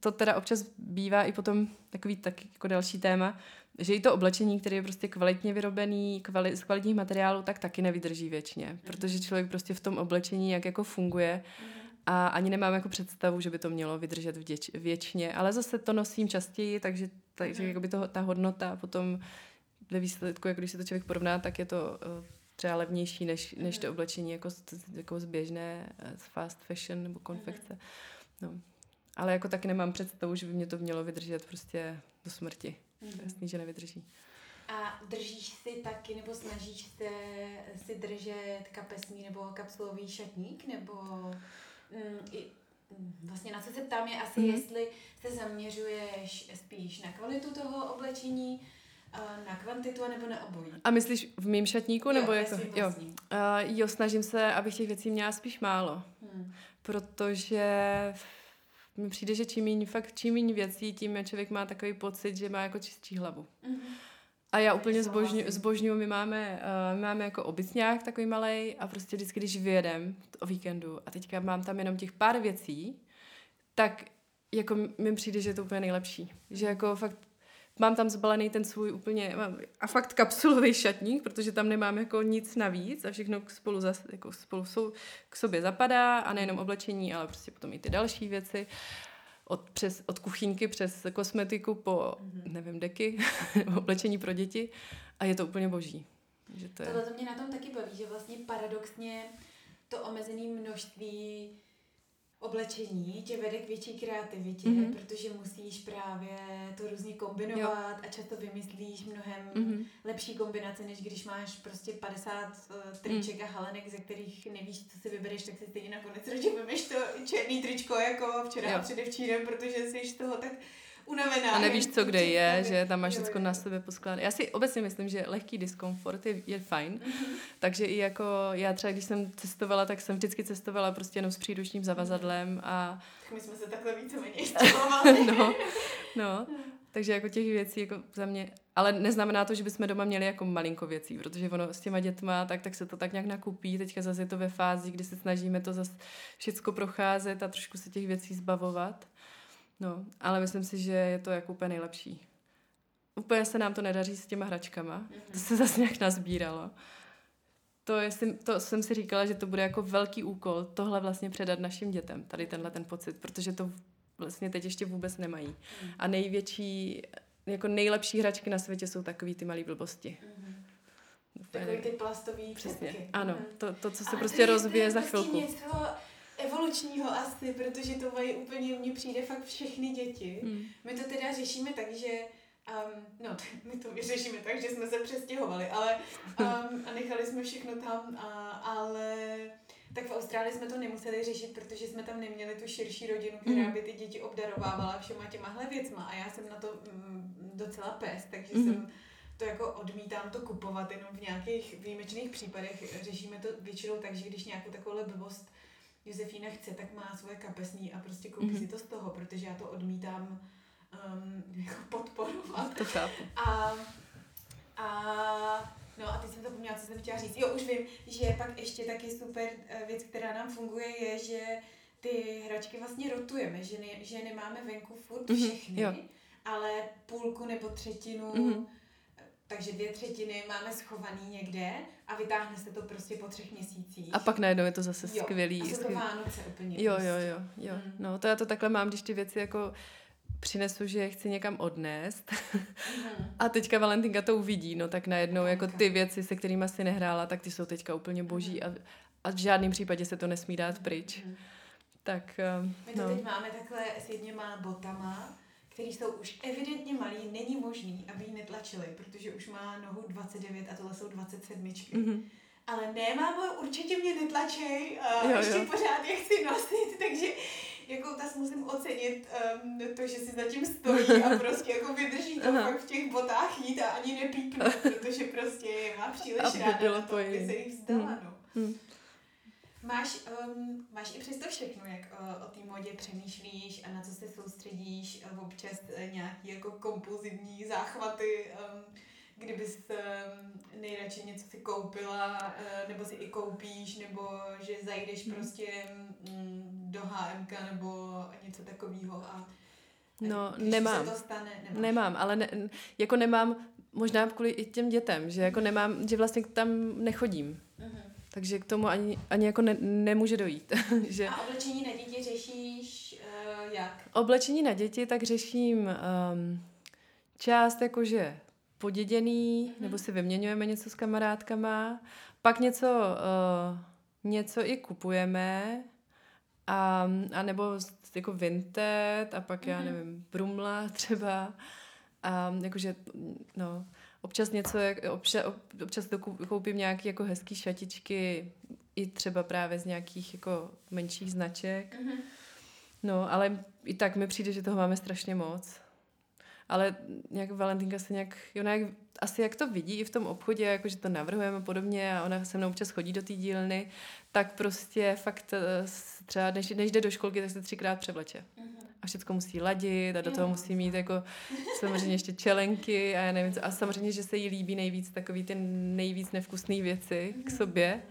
B: to teda občas bývá i potom takový tak jako další téma, že i to oblečení, které je prostě kvalitně vyrobený, kvali, z kvalitních materiálů, tak taky nevydrží věčně, mm. protože člověk prostě v tom oblečení jak jako funguje a ani nemám jako představu, že by to mělo vydržet vděč, věčně, ale zase to nosím častěji, takže, takže mm. jako by to, ta hodnota potom ve výsledku, jako když se to člověk porovná, tak je to uh, třeba levnější než, než to oblečení jako, jako z běžné eh, z fast fashion nebo konfekce. No. Ale jako taky nemám představu, že by mě to mělo vydržet prostě do smrti. Mm-hmm. Jasný, že nevydrží.
A: A držíš si taky, nebo snažíš se si držet kapesní nebo kapsulový šatník, nebo mm, i, mm, vlastně na co se ptám je asi, mm-hmm. jestli se zaměřuješ spíš na kvalitu toho oblečení, eh, na kvantitu nebo na obojí.
B: A myslíš v mým šatníku?
A: Jo,
B: nebo jako, jo. Uh, jo, snažím se, abych těch věcí měla spíš málo. Hmm. Protože mi přijde, že čím méně, fakt čím méně věcí, tím člověk má takový pocit, že má jako čistší hlavu. Mm-hmm. A já úplně zbožňuji, zbožňuji, my máme, uh, my máme jako obytňák takový malý a prostě vždycky, když vyjedem o víkendu a teďka mám tam jenom těch pár věcí, tak jako mi přijde, že je to úplně nejlepší. Že jako fakt mám tam zbalený ten svůj úplně, mám, a fakt kapsulový šatník, protože tam nemám jako nic navíc a všechno spolu, zas, jako spolu jsou, k sobě zapadá a nejenom oblečení, ale prostě potom i ty další věci. Od, přes, od kuchyňky přes kosmetiku po, mm-hmm. nevím, deky, <laughs> oblečení pro děti a je to úplně boží.
A: Že to je... Tohle to mě na tom taky baví, že vlastně paradoxně to omezené množství oblečení tě vede k větší kreativitě, mm-hmm. protože musíš právě to různě kombinovat jo. a často vymyslíš mnohem mm-hmm. lepší kombinace, než když máš prostě 50 uh, eh, triček mm. a halenek, ze kterých nevíš, co si vybereš, tak si stejně nakonec radši vymeš to černý tričko jako včera jo. a předevčírem, protože jsi z toho tak unavená.
B: A nevíš, co kde je, že tam máš všechno na sebe poskládat. Já si obecně myslím, že lehký diskomfort je, je fajn. Mm-hmm. Takže i jako já třeba, když jsem cestovala, tak jsem vždycky cestovala prostě jenom s příručním zavazadlem a...
A: Tak my jsme se takhle víceméně <laughs>
B: No, no. Takže jako těch věcí jako za mě, ale neznamená to, že bychom doma měli jako malinko věcí, protože ono s těma dětma, tak, tak se to tak nějak nakupí, teďka zase je to ve fázi, kdy se snažíme to zase všechno procházet a trošku se těch věcí zbavovat. No, ale myslím si, že je to jako úplně nejlepší. Úplně se nám to nedaří s těma hračkama. Mm-hmm. To se zase nějak nazbíralo. To, jestli, to jsem si říkala, že to bude jako velký úkol tohle vlastně předat našim dětem, tady tenhle ten pocit, protože to vlastně teď ještě vůbec nemají. Mm. A největší, jako nejlepší hračky na světě jsou takový ty malé blbosti. Mm.
A: Takový ty plastový
B: Přesně, ano. Mm. To, to, co se prostě <laughs> rozvíje za chvilku.
A: Něco, evolučního asi, protože to mají úplně, mně přijde fakt všechny děti. Hmm. My to teda řešíme tak, že Um, no, <laughs> my to vyřešíme tak, že jsme se přestěhovali, ale um, a nechali jsme všechno tam, a, ale tak v Austrálii jsme to nemuseli řešit, protože jsme tam neměli tu širší rodinu, která hmm. by ty děti obdarovávala všema těmahle věcma a já jsem na to mm, docela pes, takže mm. jsem to jako odmítám to kupovat jenom v nějakých výjimečných případech. Řešíme to většinou tak, že když nějakou takovou blbost Josefína chce, tak má svoje kapesní a prostě koupí mm-hmm. si to z toho, protože já to odmítám um, <laughs> jako podporovat.
B: To chápu.
A: A, a No a teď jsem to poměla, co jsem chtěla říct. Jo, už vím, že pak ještě taky super eh, věc, která nám funguje, je, že ty hračky vlastně rotujeme, že, ne, že nemáme venku furt mhm, všechny, mm-hmm, ale půlku nebo třetinu mm-hmm takže dvě třetiny máme schovaný někde a vytáhne se to prostě po třech měsících.
B: A pak najednou je to zase
A: jo.
B: skvělý.
A: A jsou to Vánoce úplně.
B: Jo, jo, jo. jo. Mm. No to já to takhle mám, když ty věci jako přinesu, že je chci někam odnést mm. a teďka Valentinka to uvidí, no tak najednou jako ty věci, se kterými si nehrála, tak ty jsou teďka úplně boží mm. a, a v žádném případě se to nesmí dát pryč. Mm. Tak,
A: um, My to no. teď máme takhle s jedněma botama, který jsou už evidentně malý, není možný, aby ji netlačili, protože už má nohu 29 a tohle jsou 27. Mm-hmm. Ale ne, mámo, určitě mě netlačej, uh, jo, ještě jo. pořád je chci nosit, <laughs> takže jako tas musím ocenit um, to, že si zatím stojí a <laughs> prostě jako vydrží to fakt v těch botách jít a ani nepípne, protože prostě má příliš ráda to, aby se jich vzdala, hmm. no. Hmm. Máš, um, máš i přesto všechno, jak uh, o té modě přemýšlíš a na co se soustředíš, uh, občas uh, nějaký jako kompulzivní záchvaty, um, kdybys um, nejradši něco si koupila, uh, nebo si i koupíš, nebo že zajdeš hmm. prostě um, do HMK nebo něco takového a
B: No,
A: Když
B: nemám.
A: se to stane, nemáš.
B: Nemám, ale ne, jako nemám, možná kvůli i těm dětem, že jako nemám, že vlastně tam nechodím. Takže k tomu ani, ani jako ne, nemůže dojít. <laughs> že
A: A oblečení na děti řešíš uh, jak?
B: oblečení na děti tak řeším um, část jakože poděděný,
A: Mhm.
B: nebo si vyměňujeme něco s kamarádkama, pak něco, uh, něco i kupujeme, a, a nebo jako Vinted a pak já
A: Mhm.
B: nevím, Brumla třeba. A jakože, no, občas něco, občas, občas koupím nějaký jako hezký šatičky, i třeba právě z nějakých jako menších značek.
A: Mhm.
B: No, ale i tak mi přijde, že toho máme strašně moc. Ale nějak Valentinka se nějak, ona jak, asi jak to vidí i v tom obchodě, jako že to navrhujeme a podobně a ona se mnou občas chodí do té dílny, tak prostě fakt eh, třeba než, než jde do školky, tak se třikrát převleče.
A: Mhm.
B: A všechno musí ladit a do toho musí mít jako samozřejmě ještě čelenky a já nevím co. A samozřejmě, že se jí líbí nejvíc takový ty nejvíc nevkusné věci k sobě.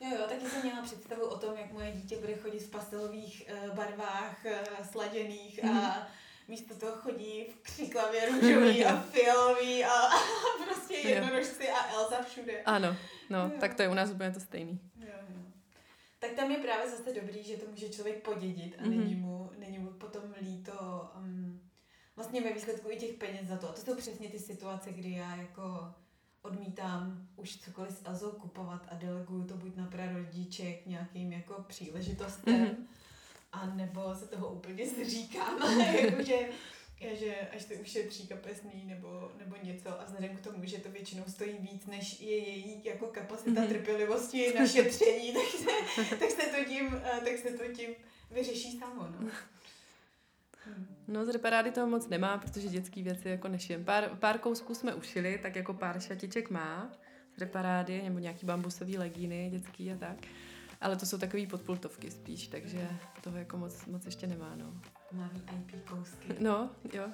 A: Jo, jo, taky jsem měla představu o tom, jak moje dítě bude chodit v pastelových uh, barvách uh, sladěných
B: Mhm.
A: a místo toho chodí v křiklavě růžový a <laughs> fialový a, a <laughs> prostě jednorožci a Elza všude.
B: Ano, no,
A: Jo.
B: tak to je u nás úplně to stejný.
A: Jo. Tak tam je právě zase dobrý, že to může člověk podědit a
B: Mhm.
A: není, mu, není mu potom líto um, vlastně ve výsledku i těch peněz za to. A to jsou přesně ty situace, kdy já jako odmítám už cokoliv s Elzou kupovat a deleguju to buď na prarodiček nějakým jako příležitostem,
B: Mhm.
A: a nebo se toho úplně zříkám, <laughs> jakože že až se ušetří kapesný nebo, nebo něco a vzhledem k tomu, že to většinou stojí víc, než je její jako kapacita
B: Mhm.
A: trpělivosti na šetření, tak se, tak se to tím, eh, tak se to tím vyřeší samo, no. Hmm.
B: No z reparády toho moc nemá, protože dětský věci jako nešijem. Pár, pár kousků jsme ušili, tak jako pár šatiček má z reparády, nebo nějaký bambusový legíny dětský a tak. Ale to jsou takový podpultovky spíš, takže toho jako moc, moc ještě nemá, no.
A: Má VIP kousky,
B: No, jo.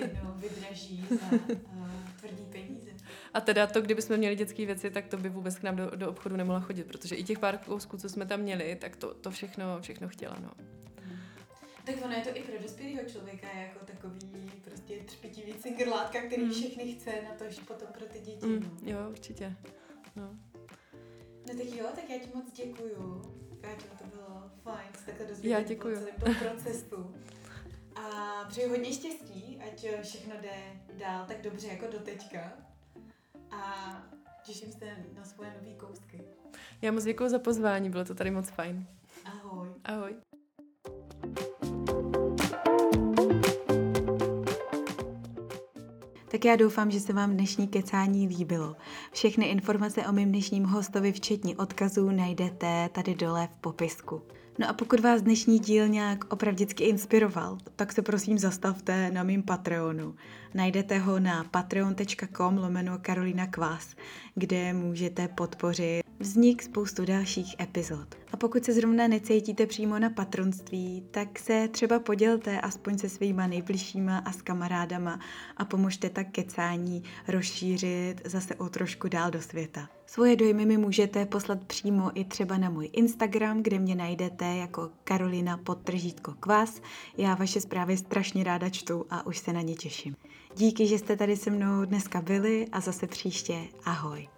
A: jednou vydraží za uh, tvrdý peníze.
B: A teda to, kdybychom měli dětské věci, tak to by vůbec k nám do, do obchodu nemohla chodit, protože i těch pár kousků, co jsme tam měli, tak to, to všechno, všechno chtěla, no.
A: Hmm. Tak ono je to i pro dospělého člověka jako takový prostě třpitivý cingrlátka, který
B: Mm.
A: všechny chce na to, že potom pro ty děti.
B: Mm,
A: no.
B: jo, určitě. No.
A: no tak jo, tak já ti moc děkuju. Káťo, to bylo fajn se takhle
B: Já
A: dozvědět
B: děkuju.
A: o celém tom procesu. A přeji hodně štěstí, ať eh, všechno jde dál tak dobře jako doteďka. A těším se na svoje nové kousky.
B: Já moc děkuji za pozvání, bylo to tady moc fajn.
A: Ahoj.
B: Ahoj.
A: Tak já doufám, že se vám dnešní kecání líbilo. Všechny informace o mém dnešním hostovi, včetně odkazů, najdete tady dole v popisku. No a pokud vás dnešní díl nějak opravdicky inspiroval, tak se prosím zastavte na mým Patreonu. Najdete ho na patreon.com lomeno Karolina Kvás, kde můžete podpořit vznik spoustu dalších epizod. A pokud se zrovna necítíte přímo na patronství, tak se třeba podělte aspoň se svýma nejbližšíma a s kamarádama a pomožte tak kecání rozšířit zase o trošku dál do světa. Svoje dojmy mi můžete poslat přímo i třeba na můj Instagram, kde mě najdete jako Karolina podtržítko kvas. Já vaše zprávy strašně ráda čtu a už se na ně těším. Díky, že jste tady se mnou dneska byli a zase příště ahoj.